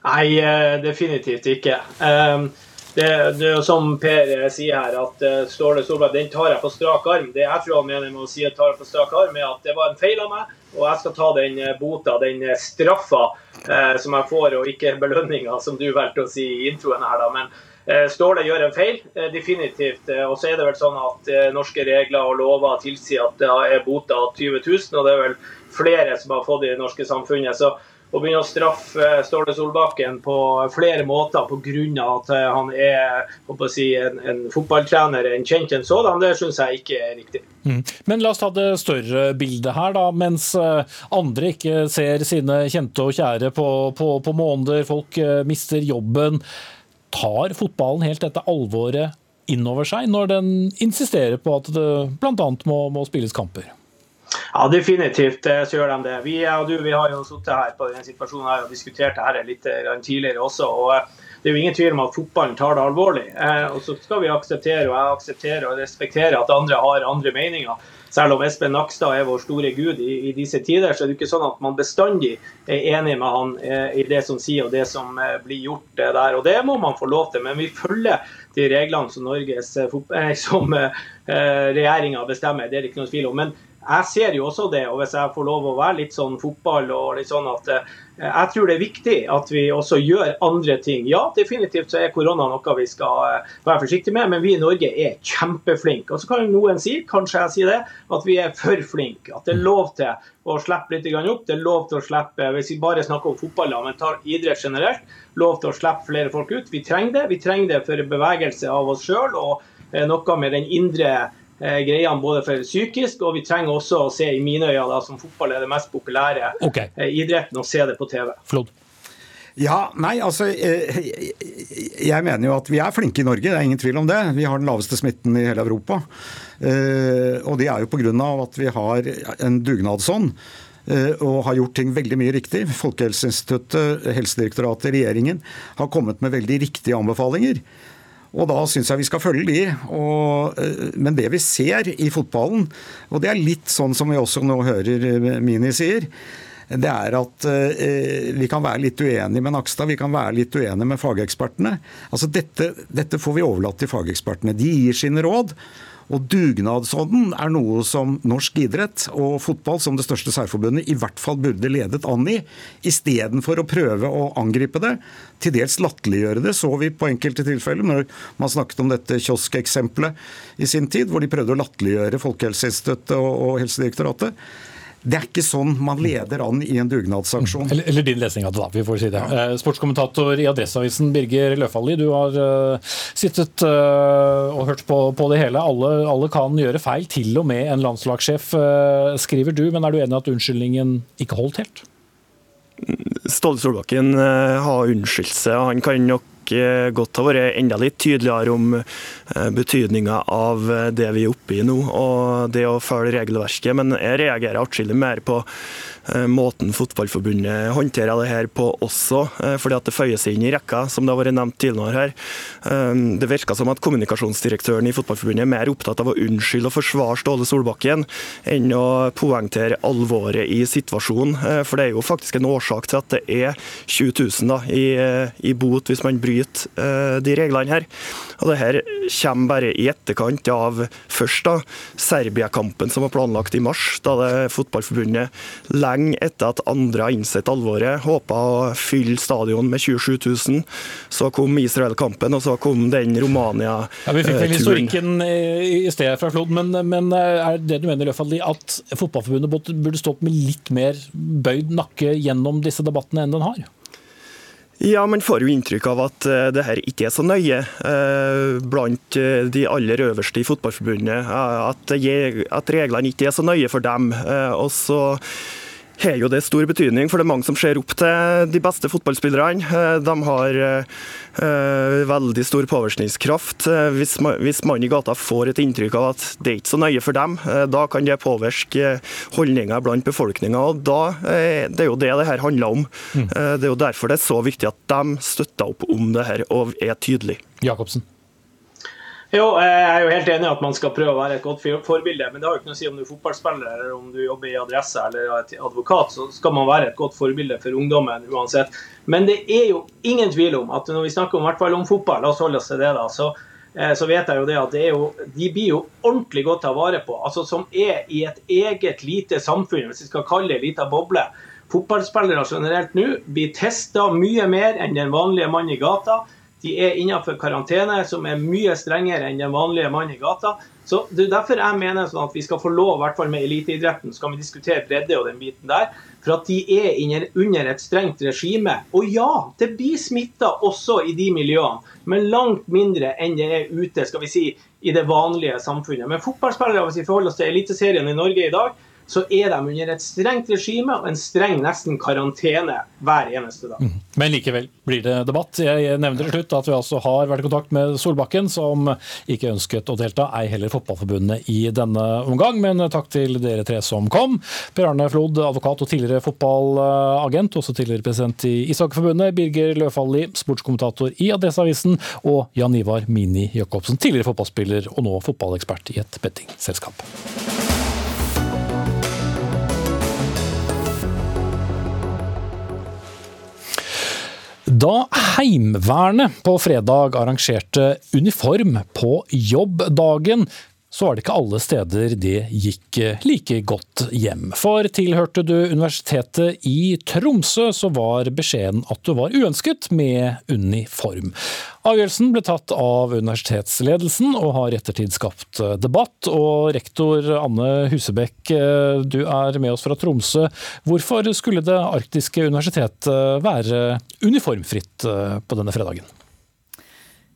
Nei, eh, definitivt ikke. Ehm, det, det er som Per eh, sier her, at eh, Ståle Solberg den tar jeg på strak arm. Det jeg tror han mener med å si at tar jeg på strak arm, er at det var en feil av meg, og jeg skal ta den bota, den straffa som jeg får, og ikke belønninga, som du valgte å si i introen her. da, men Ståle gjør en feil, eh, definitivt. Eh, og så er det vel sånn at norske regler og lover tilsier at det er bota 20 000, og det er vel flere som har fått i det norske samfunnet. Så å begynne å straffe Ståle Solbakken på flere måter pga. at han er si, en, en, fotballtrener, en kjent en sådan, det syns jeg ikke er riktig.
Mm. Men la oss ta det større bildet her, da. Mens andre ikke ser sine kjente og kjære på, på, på måneder, folk mister jobben tar fotballen helt dette alvoret innover seg når den insisterer på at det bl.a. Må, må spilles kamper?
Ja, definitivt eh, så gjør de det. Vi og du vi har jo sittet her på denne situasjonen her og diskutert det her litt eh, tidligere også. og eh, Det er jo ingen tvil om at fotballen tar det alvorlig. Og Så skal vi akseptere og jeg aksepterer og respektere at andre har andre meninger. Selv om Espen Nakstad er vår store gud i, i, disse tider, så er det ikke sånn at man bestandig er enig med han eh, i det som sier og det som eh, blir gjort eh, der. Og Det må man få lov til, men vi følger de reglene som, Norges, som regjeringa bestemmer. Det er det ikke noe tvil om. Men jeg ser jo også det, og hvis jeg får lov å være litt sånn fotball og litt sånn at eh, jeg tror det er viktig at vi også gjør andre ting. Ja, definitivt så er korona noe vi skal eh, være forsiktige med, men vi i Norge er kjempeflinke. Og så kan noen si, kanskje jeg sier det, at vi er for flinke. At det er lov til å slippe litt opp. Det er lov til å slippe, hvis vi bare snakker om fotball, men tar idrett generelt, lov til å slippe flere folk ut. Vi trenger det. Vi trenger det for bevegelse av oss sjøl og eh, noe med den indre eh, greiene både for psykisk, og vi trenger også å se i mine øyne, da, som fotball er det mest populære okay. eh, idretten, å se det på TV.
Flod.
Ja, nei, altså eh, Jeg mener jo at vi er flinke i Norge, det er ingen tvil om det. Vi har den laveste smitten i hele Europa. Eh, og det er jo pga. at vi har en dugnadsånd eh, og har gjort ting veldig mye riktig. Folkehelseinstituttet, Helsedirektoratet, regjeringen har kommet med veldig riktige anbefalinger. Og da syns jeg vi skal følge de. Og, eh, men det vi ser i fotballen, og det er litt sånn som vi også nå hører eh, Mini sier, det er at eh, vi kan være litt uenige med Nakstad, vi kan være litt uenige med fagekspertene. Altså dette, dette får vi overlatt til fagekspertene. De gir sine råd. Og Dugnadsånden er noe som norsk idrett og fotball som det største særforbundet i hvert fall burde ledet an i, istedenfor å prøve å angripe det. Til dels latterliggjøre det, så vi på enkelte tilfeller når man snakket om dette kioskeksempelet i sin tid, hvor de prøvde å latterliggjøre Folkehelseinstituttet og, Helsedirektoratet. Det er ikke sånn man leder an i en dugnadsaksjon.
Eller, eller, din lesning av det, da. Vi får si det. Ja. Eh, sportskommentator i Adresseavisen Birger Løfaldli, du har uh, sittet uh, og hørt på, på det hele. Alle, alle, kan gjøre feil, til og med en landslagssjef, uh, skriver du. Men er du enig i at unnskyldningen ikke holdt helt?
Ståle Solbakken har unnskyldt seg. Han kan nok godt ha vært enda litt tydeligere om betydninga av det vi er oppe i nå, og det å følge regelverket. Men jeg reagerer atskillig mer på Eh, måten Fotballforbundet håndterer det her på også, eh, fordi at det føyer seg inn i rekka, som det har vært nevnt tidligere her. Eh, det virker som at kommunikasjonsdirektøren i Fotballforbundet er mer opptatt av å unnskylde og forsvare Ståle Solbakken enn å poengtere alvoret i situasjonen. For det er jo faktisk en årsak til at det er 20 000 da, i, i bot hvis man bryter de reglene her. Og det her kommer bare i etterkant av først da Serbia-kampen som var planlagt i mars, da det Fotballforbundet legger lenge etter at andre har innsett alvoret, håpa å fylle stadion med 27 000. Så kom Israel-kampen, og så kom den Romania-turen.
Ja, vi fikk vel historikken i stedet fra Flod, men, men er det du mener Løfaldli, at Fotballforbundet burde stå opp med litt mer bøyd nakke gjennom disse debattene enn den har?
Ja, Man får jo inntrykk av at eh, det her ikke er så nøye eh, blant eh, de aller øverste i Fotballforbundet. At reglene ikke er så nøye for dem. Og så har jo det stor betydning, for det er mange som ser opp til de beste fotballspillerne. Eh, de har uh, veldig stor påvirkningskraft. Hvis hvis man, i gata får et inntrykk av at det er ikke så nøye for dem, da kan det påvirke holdninger blant befolkninga. Og da, det er jo det det her handler om. Mm. Det er jo derfor det er så viktig at de støtter opp om det her og er tydelige.
Jacobsen.
Jo, jeg er jo helt enig i at man skal prøve å være et godt forbilde. Men det har jo ikke noe å si om du er fotballspiller eller om du jobber i Adresse eller er advokat. Så skal man være et godt forbilde for ungdommen uansett. Men det er jo ingen tvil om at når vi snakker om, hvert fall om fotball, la oss holde oss til det, da, så, eh, så vet jeg jo det at det jo, de blir jo ordentlig godt tatt vare på. Altså Som er i et eget lite samfunn, hvis vi skal kalle det en liten boble. Fotballspillere generelt nå blir testa mye mer enn den vanlige mann i gata. De er innenfor karantene, som er mye strengere enn den vanlige mann i gata. Så Det er derfor jeg mener sånn at vi skal få lov, i hvert fall med eliteidretten, skal vi diskutere bredde og den biten der. For at de er under et strengt regime. Og ja, det blir smitta også i de miljøene, men langt mindre enn det er ute skal vi si, i det vanlige samfunnet. Men fotballspillere, hvis vi forholder oss til Eliteserien i Norge i dag, så er de under et strengt regime og en streng nesten karantene hver eneste dag. Mm.
Men likevel blir det debatt. Jeg nevner til slutt at vi altså har vært i kontakt med Solbakken, som ikke ønsket å delta, ei heller Fotballforbundet i denne omgang. Men takk til dere tre som kom. Per Arne Flod, advokat og tidligere fotballagent, også tidligere president i Ishockeyforbundet. Birger Løfaldli, sportskommentator i Adresseavisen. Og Jan Ivar Mini Jacobsen, tidligere fotballspiller og nå fotballekspert i et bettingselskap. Da Heimevernet på fredag arrangerte uniform på jobbdagen, så var det ikke alle steder det gikk like godt hjem. For tilhørte du Universitetet i Tromsø, så var beskjeden at du var uønsket med uniform. Avgjørelsen ble tatt av universitetsledelsen og har i ettertid skapt debatt. Og rektor Anne Husebekk, du er med oss fra Tromsø. Hvorfor skulle det arktiske universitetet være uniformfritt på denne fredagen?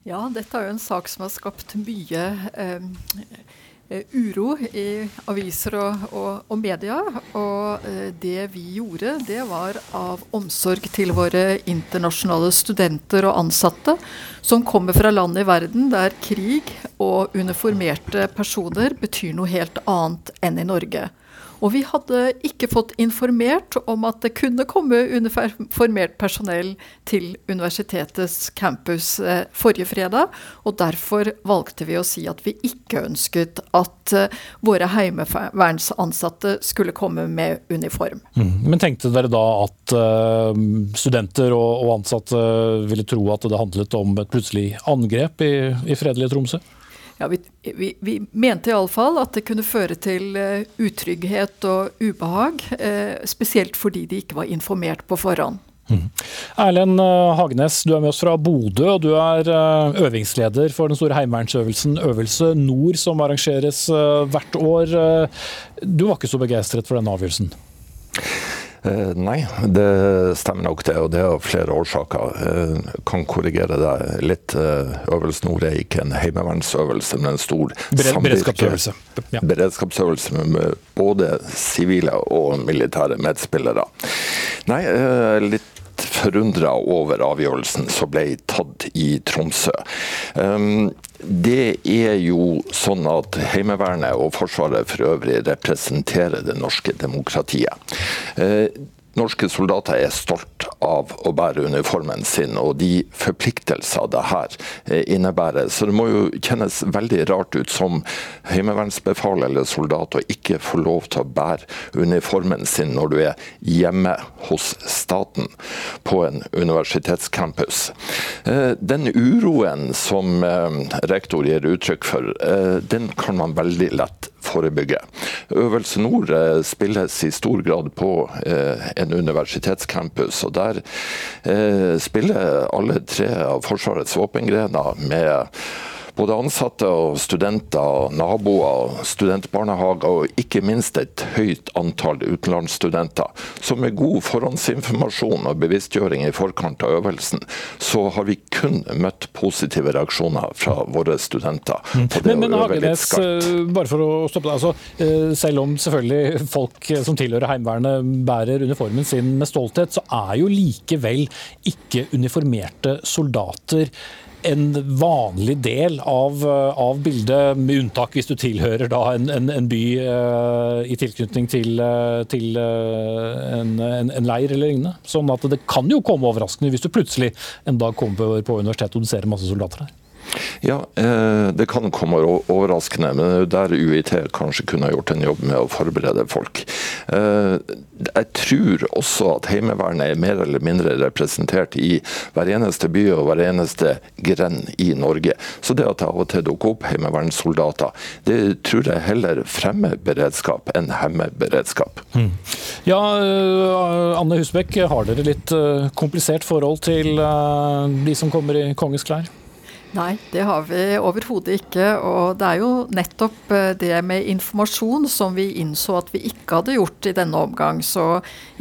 Ja, dette er jo en sak som har skapt mye eh, eh, uro i aviser og, og, og media. Og eh, det vi gjorde, det var av omsorg til våre internasjonale studenter og ansatte som kommer fra land i verden der krig og uniformerte personer betyr noe helt annet enn i Norge. Og vi hadde ikke fått informert om at det kunne komme uniformert personell til universitetets campus eh, forrige fredag, og derfor valgte vi å si at vi ikke ønsket at eh, våre heimevernsansatte skulle komme med uniform.
Mm. Men tenkte dere da at uh, studenter og, ansatte ville tro at det handlet om et plutselig angrep i, i fredelige Tromsø?
Ja, vi, vi, vi mente iallfall at det kunne føre til uh, utrygghet og ubehag. Uh, spesielt fordi de ikke var informert på forhånd.
Mm. Erlend eh, Hagenes, du er med oss fra Bodø, og du er eh, øvingsleder for den store heimevernsøvelsen Øvelse Nord, som arrangeres hvert år. Du var ikke så begeistret for denne avgjørelsen?
Eh, nei, det stemmer nok det, og det er av flere årsaker. Jeg kan korrigere deg litt. Eh, Øvelse Nord er ikke en heimevernsøvelse, men en stor
beredskapsøvelse.
Ja. beredskapsøvelse med både sivile og militære medspillere. Nei, litt forundra over avgjørelsen som ble tatt i Tromsø. Um, det er jo sånn at Heimevernet og Forsvaret for øvrig representerer det norske demokratiet. Norske soldater er stolt av å bære uniformen sin og de forpliktelser det her eh, innebærer. Så det må jo kjennes veldig rart ut som heimevernsbefal eller soldat å ikke få lov til å bære uniformen sin når du er hjemme hos staten på en universitetscampus. Eh, den uroen som eh, rektor gir uttrykk for, den kan man veldig lett forebygge. Øvelse Nord spilles i stor grad på en universitetscampus. og Der eh, spiller alle tre av Forsvarets våpengrener med både ansatte og studenter, naboer, studentbarnehager og ikke minst et høyt antall utenlandsstudenter. Så med god forhåndsinformasjon og bevisstgjøring i forkant av øvelsen, så har vi kun møtt positive reaksjoner fra våre studenter.
Mm. Men, men Hagenes, eh, bare for å stoppe deg. Altså, eh, selv om selvfølgelig folk som tilhører Heimevernet bærer uniformen sin med stolthet, så er jo likevel ikke uniformerte soldater en vanlig del av, eh, av, bildet, med unntak hvis du tilhører en, en, en, by uh, i tilknytning til, uh, til uh, en, en, leir eller lignende. Sånn at det kan jo komme overraskende hvis du plutselig en dag kommer på universitetet og du ser masse soldater der.
Ja, eh, det kan komme overraskende, men er der UiT kanskje kunne gjort en jobb med å forberede folk. Eh, jeg tror også at Heimevernet er mer eller mindre representert i hver eneste by og hver eneste grend i Norge. Så det at det av og til dukker opp heimevernssoldater, det tror jeg heller fremmer beredskap enn hemmer beredskap. Mm.
Ja, eh, Anne Husbekk, har dere litt komplisert forhold til de som kommer i kongens klær?
Nei, det har vi overhodet ikke. Og det er jo nettopp eh, det med informasjon som vi innså at vi ikke hadde gjort i denne omgang. Så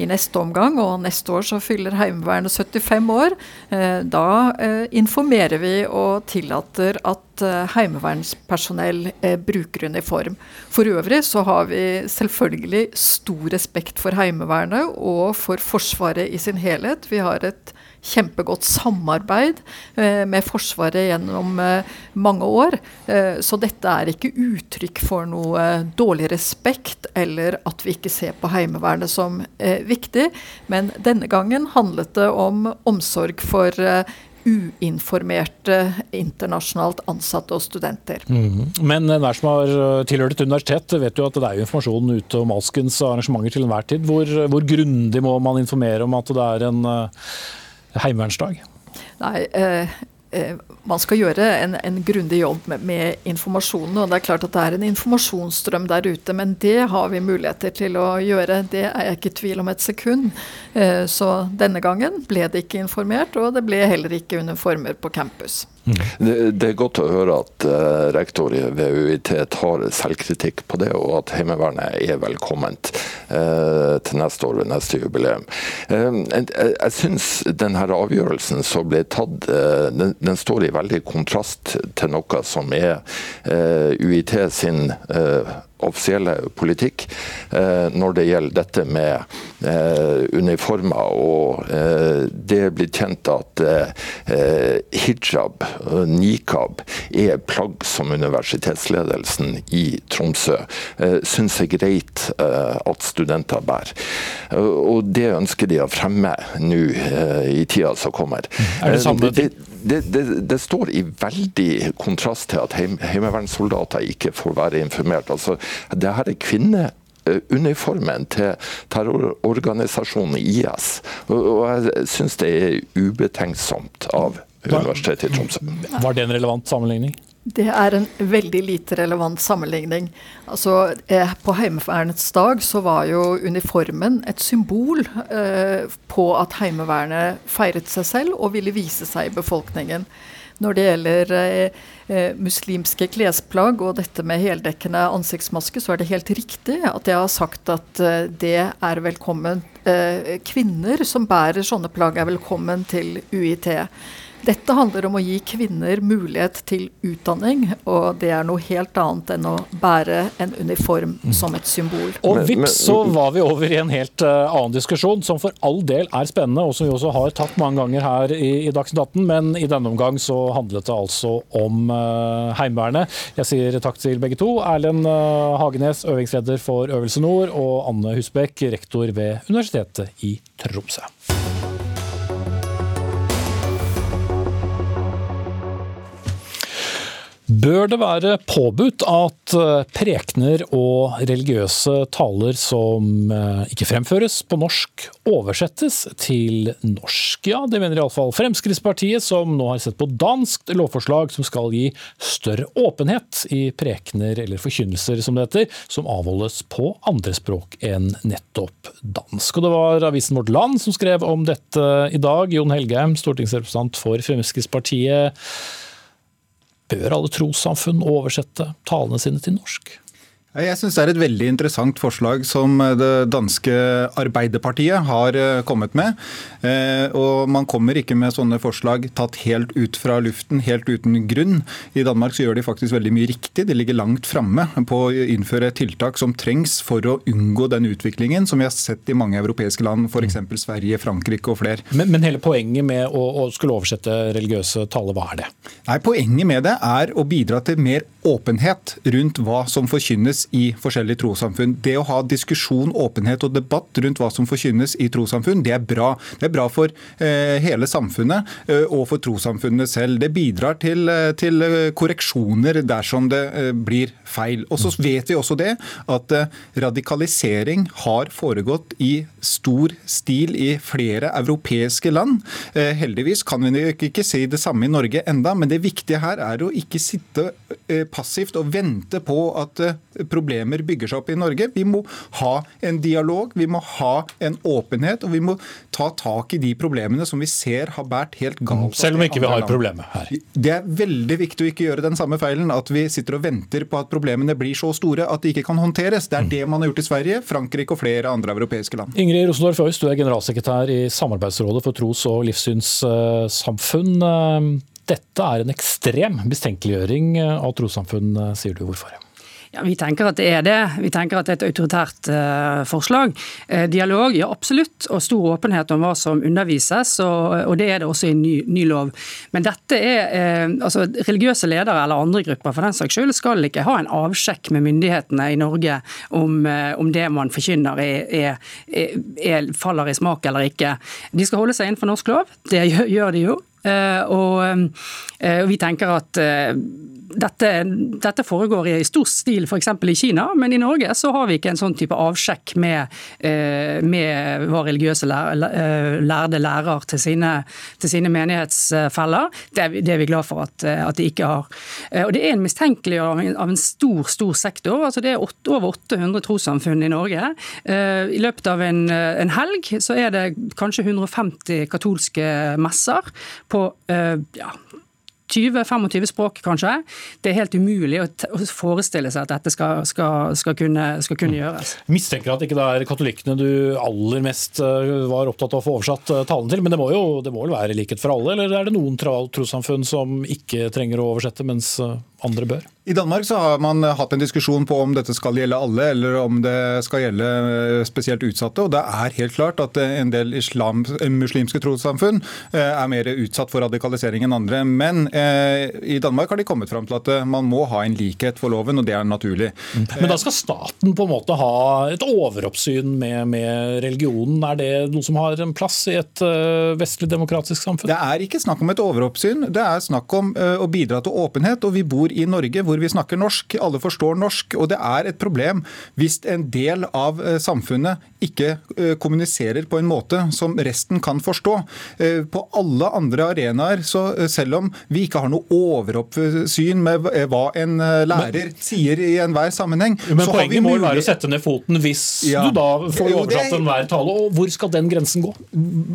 i neste omgang, og neste år så fyller Heimevernet 75 år, eh, da eh, informerer vi og tillater at heimevernspersonell bruker uniform. For øvrig så har vi selvfølgelig stor respekt for Heimevernet og for Forsvaret i sin helhet. Vi har et kjempegodt samarbeid eh, med Forsvaret gjennom eh, mange år. Eh, så dette er ikke uttrykk for noe dårlig respekt eller at vi ikke ser på Heimevernet som viktig. Men denne gangen handlet det om omsorg for uinformerte internasjonalt ansatte og studenter.
Mm. Men enhver som har tilhørt et universitet, vet jo at det er jo informasjon ute om alskens arrangementer til enhver tid. Hvor, hvor grundig må man informere om at det er en heimevernsdag?
Nei, eh, man skal gjøre en, en grundig jobb med, med, informasjonen. og Det er klart at det er en informasjonsstrøm der ute, men det har vi muligheter til å gjøre. Det er jeg ikke i tvil om et sekund. Eh, så denne gangen ble det ikke informert, og det ble heller ikke uniformer på campus.
Det, det, er godt å høre at uh, rektor ved UiT tar selvkritikk på det, og at Heimevernet er velkomment til neste år ved neste jubileum. Jeg syns denne avgjørelsen som ble tatt, den, den, står i veldig kontrast til noe som er UiT sin offisielle politikk eh, når det gjelder dette med eh, uniformer. Og eh, det blitt kjent at hijab, nikab, er plagg som universitetsledelsen i Tromsø syns er greit at studenter bærer. Og det ønsker de å fremme nå i tida som kommer.
Er det samme?
Det, det, det, det, står i veldig kontrast til at heim, heimevernssoldater ikke får være informert. Altså, det her er kvinneuniformen til terrororganisasjonen IS. Og jeg syns det er ubetenksomt av Universitetet i Tromsø.
Var det en relevant sammenligning?
Det er en veldig lite relevant sammenligning. Altså, eh, på Heimevernets dag så var jo uniformen et symbol eh, på at Heimevernet feiret seg selv og ville vise seg i befolkningen. Når det gjelder eh, eh, muslimske klesplagg og dette med heldekkende ansiktsmaske, så er det helt riktig at jeg har sagt at eh, det er velkommen. Eh, kvinner som bærer sånne plagg, er velkommen til UiT. Dette handler om å gi kvinner mulighet til utdanning, og det er noe helt annet enn å bære en uniform som et symbol.
Og vips så var vi over i en helt uh, annen diskusjon, som for all del er spennende, og som vi også har tatt mange ganger her i, i Dagsnytt 18, men i denne omgang så handlet det altså om uh, Heimevernet. Jeg sier takk til begge to. Erlend uh, Hagenes, øvingsleder for Øvelse Nord, og Anne Husbekk, rektor ved Universitetet i Tromsø. Bør det være påbudt at eh, prekener og religiøse taler som eh, ikke fremføres på norsk, oversettes til norsk? Ja, det mener iallfall Fremskrittspartiet, som nå har sett på danskt lovforslag som skal gi større åpenhet i prekener eller forkynnelser, som det heter, som avholdes på andre språk enn nettopp dansk. Og det var avisen Vårt Land som skrev om dette i dag. Jon Helgheim, stortingsrepresentant for Fremskrittspartiet. Bør alle trossamfunn oversette talene sine til norsk?
Jeg syns det er et veldig interessant forslag som det danske Arbeiderpartiet har eh, kommet med. Eh, og Man kommer ikke med sånne forslag tatt helt ut fra luften, helt uten grunn. I Danmark så gjør de faktisk veldig mye riktig. De ligger langt framme på å innføre tiltak som trengs for å unngå den utviklingen som vi har sett i mange europeiske land, f.eks. Sverige, Frankrike og flere.
Men, men, hele poenget med å, å skulle oversette religiøse taler, hva er det?
Nei, Poenget med det er å bidra til mer åpenhet rundt hva som forkynnes i forskjellige trossamfunn. Det å ha diskusjon, åpenhet og debatt rundt hva som forkynnes i trossamfunn, det er bra. Det er bra for eh, hele samfunnet eh, og for trossamfunnene selv. Det bidrar til, eh, til korreksjoner dersom det blir feil. Og så vet vi også det at radikalisering har foregått i stor stil i flere europeiske land. heldigvis kan vi ikke si det samme i Norge enda, men det viktige her er å ikke sitte passivt og vente på at problemer bygger seg opp i Norge. Vi må ha en dialog, vi må ha en åpenhet, og vi må ta tak i de problemene som vi ser har båret helt galt.
Selv om ikke vi har problemet her.
Det er veldig viktig å ikke gjøre den samme feilen, at vi sitter og venter på at problemene blir så store at de ikke kan håndteres. Det er det man har gjort i Sverige, Frankrike og flere andre europeiske land.
Ingrid Rosendorf Øyst, du er generalsekretær i Samarbeidsrådet for tros- og livssynssamfunn. Dette er en ekstrem mistenkeliggjøring av trossamfunn, sier du. Hvorfor?
Ja, Vi tenker at det er det. Vi tenker at det er et autoritært uh, forslag. Eh, dialog, ja absolutt, og stor åpenhet om hva som undervises, og, og det er det også i ny, ny lov. Men dette er eh, altså Religiøse ledere eller andre grupper for den saks skyld skal ikke ha en avsjekk med myndighetene i Norge om, om det man forkynner er, er, er, faller i smak eller ikke. De skal holde seg innenfor norsk lov, det gjør de jo. Og, og vi tenker at dette, dette, foregår i stor stil f.eks. i Kina, men i Norge så har vi ikke en sånn type avsjekk med, eh, med hva religiøse eh, lærde lærer til sine, til sine menighetsfeller. Det det er, vi glad for at, at, de ikke har. Eh, og Det er en mistenkeliggjøring av en stor stor sektor. altså Det er over 800 trossamfunn i Norge. I løpet av en, en helg så er det kanskje 150 katolske messer på ja, 20-25 språk, kanskje. Det er helt umulig å, forestille seg at dette skal, skal, skal, kunne, skal kunne, gjøres.
Mistenker at ikke det er katolikkene du aller mest eh, var opptatt av å få oversatt eh, talen til, men det må jo det må vel være likhet for alle? Eller er det noen trossamfunn som ikke trenger å oversette, mens eh, andre bør?
I Danmark så har man hatt en diskusjon på om dette skal gjelde alle, eller om det skal gjelde eh, spesielt utsatte. og Det er helt klart at eh, en del islam, eh, muslimske trossamfunn er mer utsatt for radikalisering enn andre. Men eh, i Danmark har de kommet fram til at man må ha en likhet for loven, og det er naturlig.
Men da skal staten på en måte ha et overoppsyn med, med religionen. Er det noe som har en plass i et vestlig demokratisk samfunn?
Det er ikke snakk om et overoppsyn, det er snakk om å bidra til åpenhet. og vi bor bor i Norge hvor vi snakker norsk, alle forstår norsk. Og det er et problem hvis en del av eh, samfunnet ikke eh, kommuniserer på en måte som resten kan forstå. Eh, på alle andre arenaer, så selv om vi ikke har noe overoppsyn med hva en lærer men, sier i enhver sammenheng
Men poenget må være å sette ned foten hvis ja. du da får oversatt enhver tale. og Hvor skal den grensen gå?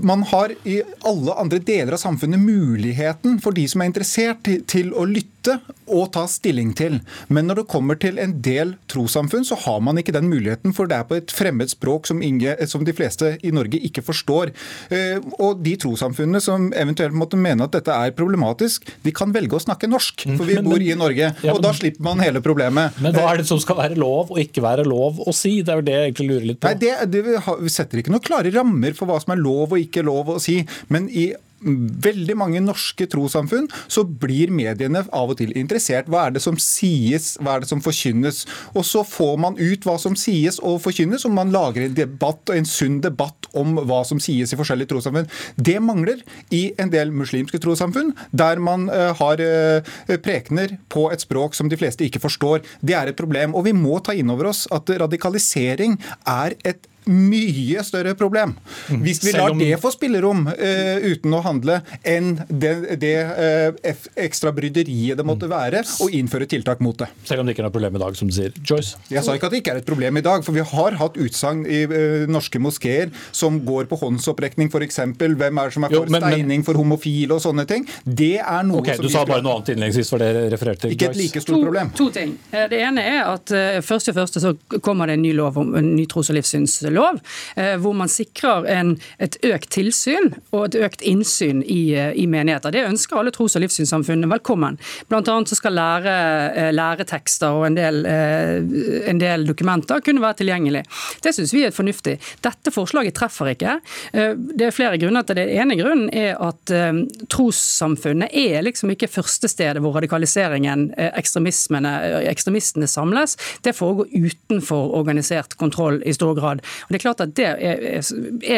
Man har i alle andre deler av samfunnet muligheten for de som er interessert, til å lytte og ta stilling til. Men når det kommer til en del trossamfunn, så har man ikke den muligheten, for det er på et fremmed språk som, inge, som de fleste i Norge ikke forstår. Eh, og de trossamfunnene som eventuelt måtte mene at dette er problematisk, de kan velge å snakke norsk, for vi bor i Norge. Og da slipper man hele problemet.
Men hva er det som skal være lov og ikke være lov å si? Det er jo det jeg egentlig lurer litt på.
Nei, det, det, Vi setter ikke noen klare rammer for hva som er lov og ikke lov å si. Men i veldig mange norske trossamfunn så blir mediene av og til interessert. Hva er det som sies, hva er det som forkynnes? Og så får man ut hva som sies og forkynnes, og man lager en debatt og en sunn debatt om hva som sies i forskjellige trossamfunn. Det mangler i en del muslimske trossamfunn, der man uh, har uh, prekener på et språk som de fleste ikke forstår. Det er et problem. Og vi må ta inn over oss at radikalisering er et mye større problem. Mm. Hvis vi lar det få spillerom uh, uten å handle, enn det, det uh, ekstra bryderiet det måtte mm. være å innføre tiltak mot det.
Selv om det ikke er noe problem i dag, som du sier. Joyce?
Jeg sa ikke at det ikke er et problem i dag, for vi har hatt utsagn i uh, norske moskeer som går på håndsopprekning, f.eks. Hvem er det som er for jo, men, steining for homofile og sånne ting. Det er noe
okay,
som
Du sa bare noe annet innledningsvis, for det refererte
til Ikke et like stort problem.
To, to ting. Det ene er at først og første så kommer det en ny lov om en ny tros- og livssynslov lov, eh, hvor man sikrer en, et økt tilsyn og et økt innsyn i, eh, i menigheter. Det ønsker alle tros- og livssynssamfunnene velkommen. Blant annet skal lære, eh, læretekster og en del, en del, dokumenter kunne være tilgjengelig. Det syns vi er fornuftig. Dette forslaget treffer ikke. Det er flere grunner til det. ene grunnen er at trossamfunnet er liksom ikke førstestedet hvor radikaliseringen, ekstremistene samles. Det foregår utenfor organisert kontroll i stor grad. Og det er klart at det er,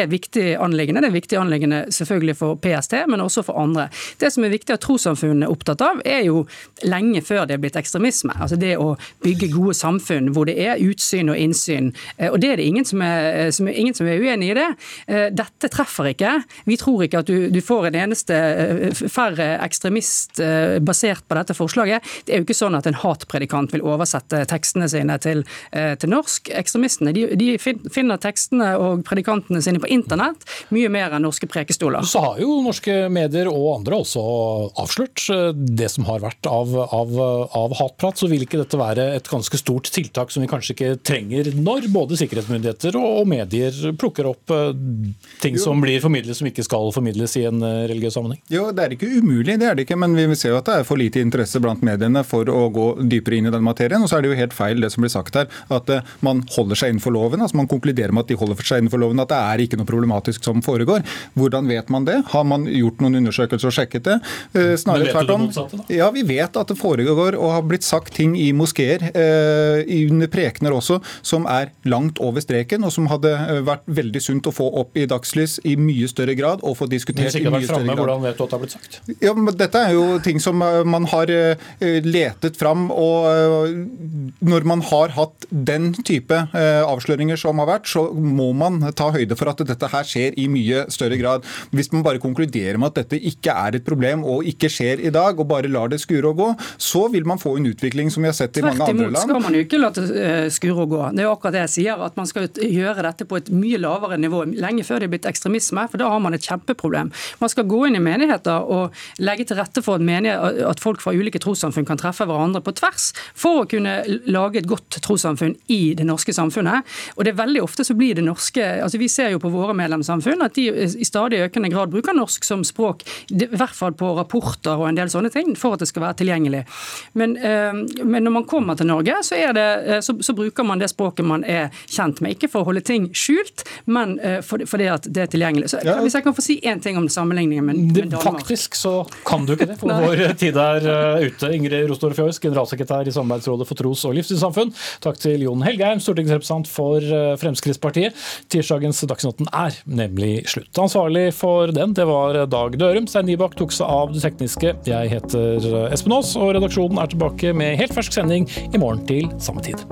er viktig anliggende. Det er viktig anliggende selvfølgelig for PST, men også for andre. Det som er viktig at trossamfunnene er opptatt av, er jo lenge før det er blitt ekstremisme. Altså det å bygge gode samfunn hvor det er utsyn og innsyn. Eh, og det er det ingen som er, som er, ingen som er uenig i det. Eh, dette treffer ikke. Vi tror ikke at du, du får en eneste eh, færre ekstremist basert på dette forslaget. Det er jo ikke sånn at en hatpredikant vil oversette tekstene sine til, til norsk. Ekstremistene de, de finner tekstene og predikantene sine på internett mye mer enn norske prekestoler.
Så har jo norske medier og andre også avslørt eh, det som har vært av, av, av hatprat. Så vil ikke dette være et ganske stort tiltak som vi kanskje ikke trenger når både sikkerhetsmyndigheter og, og medier plukker opp eh, ting jo. som blir formidlet som ikke skal formidles i en eh, religiøs sammenheng?
Jo, Det er ikke umulig, det er det ikke. Men vi ser jo at det er for lite interesse blant mediene for å gå dypere inn i den materien. Og så er det jo helt feil det som blir sagt her, at man holder seg innenfor loven. altså Man konkluderer med at de holder for seg innenfor loven, at det er ikke noe problematisk som foregår. Hvordan vet man det? Har man gjort noen undersøkelser og sjekket det?
Eh, snarere tvert om.
Ja, vi vet at det foregår og har blitt sagt ting i moskeer, eh, under prekener også, som er langt over streken, og som hadde eh, vært veldig sunt å få opp i dagslys i mye større grad og få diskutert i mye større grad.
Hvordan vet du at det har blitt sagt?
Ja, men Dette er jo ting som man har letet fram. og Når man har hatt den type avsløringer som har vært, så må man ta høyde for at dette her skjer i mye større grad. Hvis man bare konkluderer med at dette ikke er et problem og ikke skjer i dag, og bare lar det skure og gå, så vil man få en utvikling som vi har sett i mange andre land.
Tvert imot skal man jo ikke la det eh, skure og gå. Det er akkurat det jeg sier, at man skal gjøre dette på et mye lavere nivå lenge før det er blitt ekstremisme, for da har man et kjempeproblem. Man skal gå inn i menigheter og legge til rette for at folk fra ulike trossamfunn kan treffe hverandre på tvers, for å kunne lage et godt trossamfunn i det norske samfunnet. Og det er veldig ofte så blir det norske altså Vi ser jo på våre medlemssamfunn at de i stadig økende grad bruker norsk som språk, i hvert fall på rapporter og en del sånne ting, for at det skal være tilgjengelig. Men, eh, men når man kommer til Norge, så, det, eh, så, så, bruker man det språket man er kjent med. Ikke for å holde ting skjult, men eh, fordi for at det er tilgjengelig. Så, ja. Hvis jeg kan få si én ting om sammenligningen med, med Danmark
Faktisk så kan du ikke det, for vår tid er ute. Ingrid Rostor Fjøs, generalsekretær i Samarbeidsrådet for tros- og livssynssamfunn. Takk til Jon Helgheim, stortingsrepresentant for Fremskrittspartiet Fremskrittspartiet. Tirsdagens Dagsnytten er nemlig slutt. Ansvarlig for den, det var Dag Dørum. Stein Nybakk tok seg av det tekniske. Jeg heter Espen Aas, og redaksjonen er tilbake med helt fersk sending i morgen til samme tid.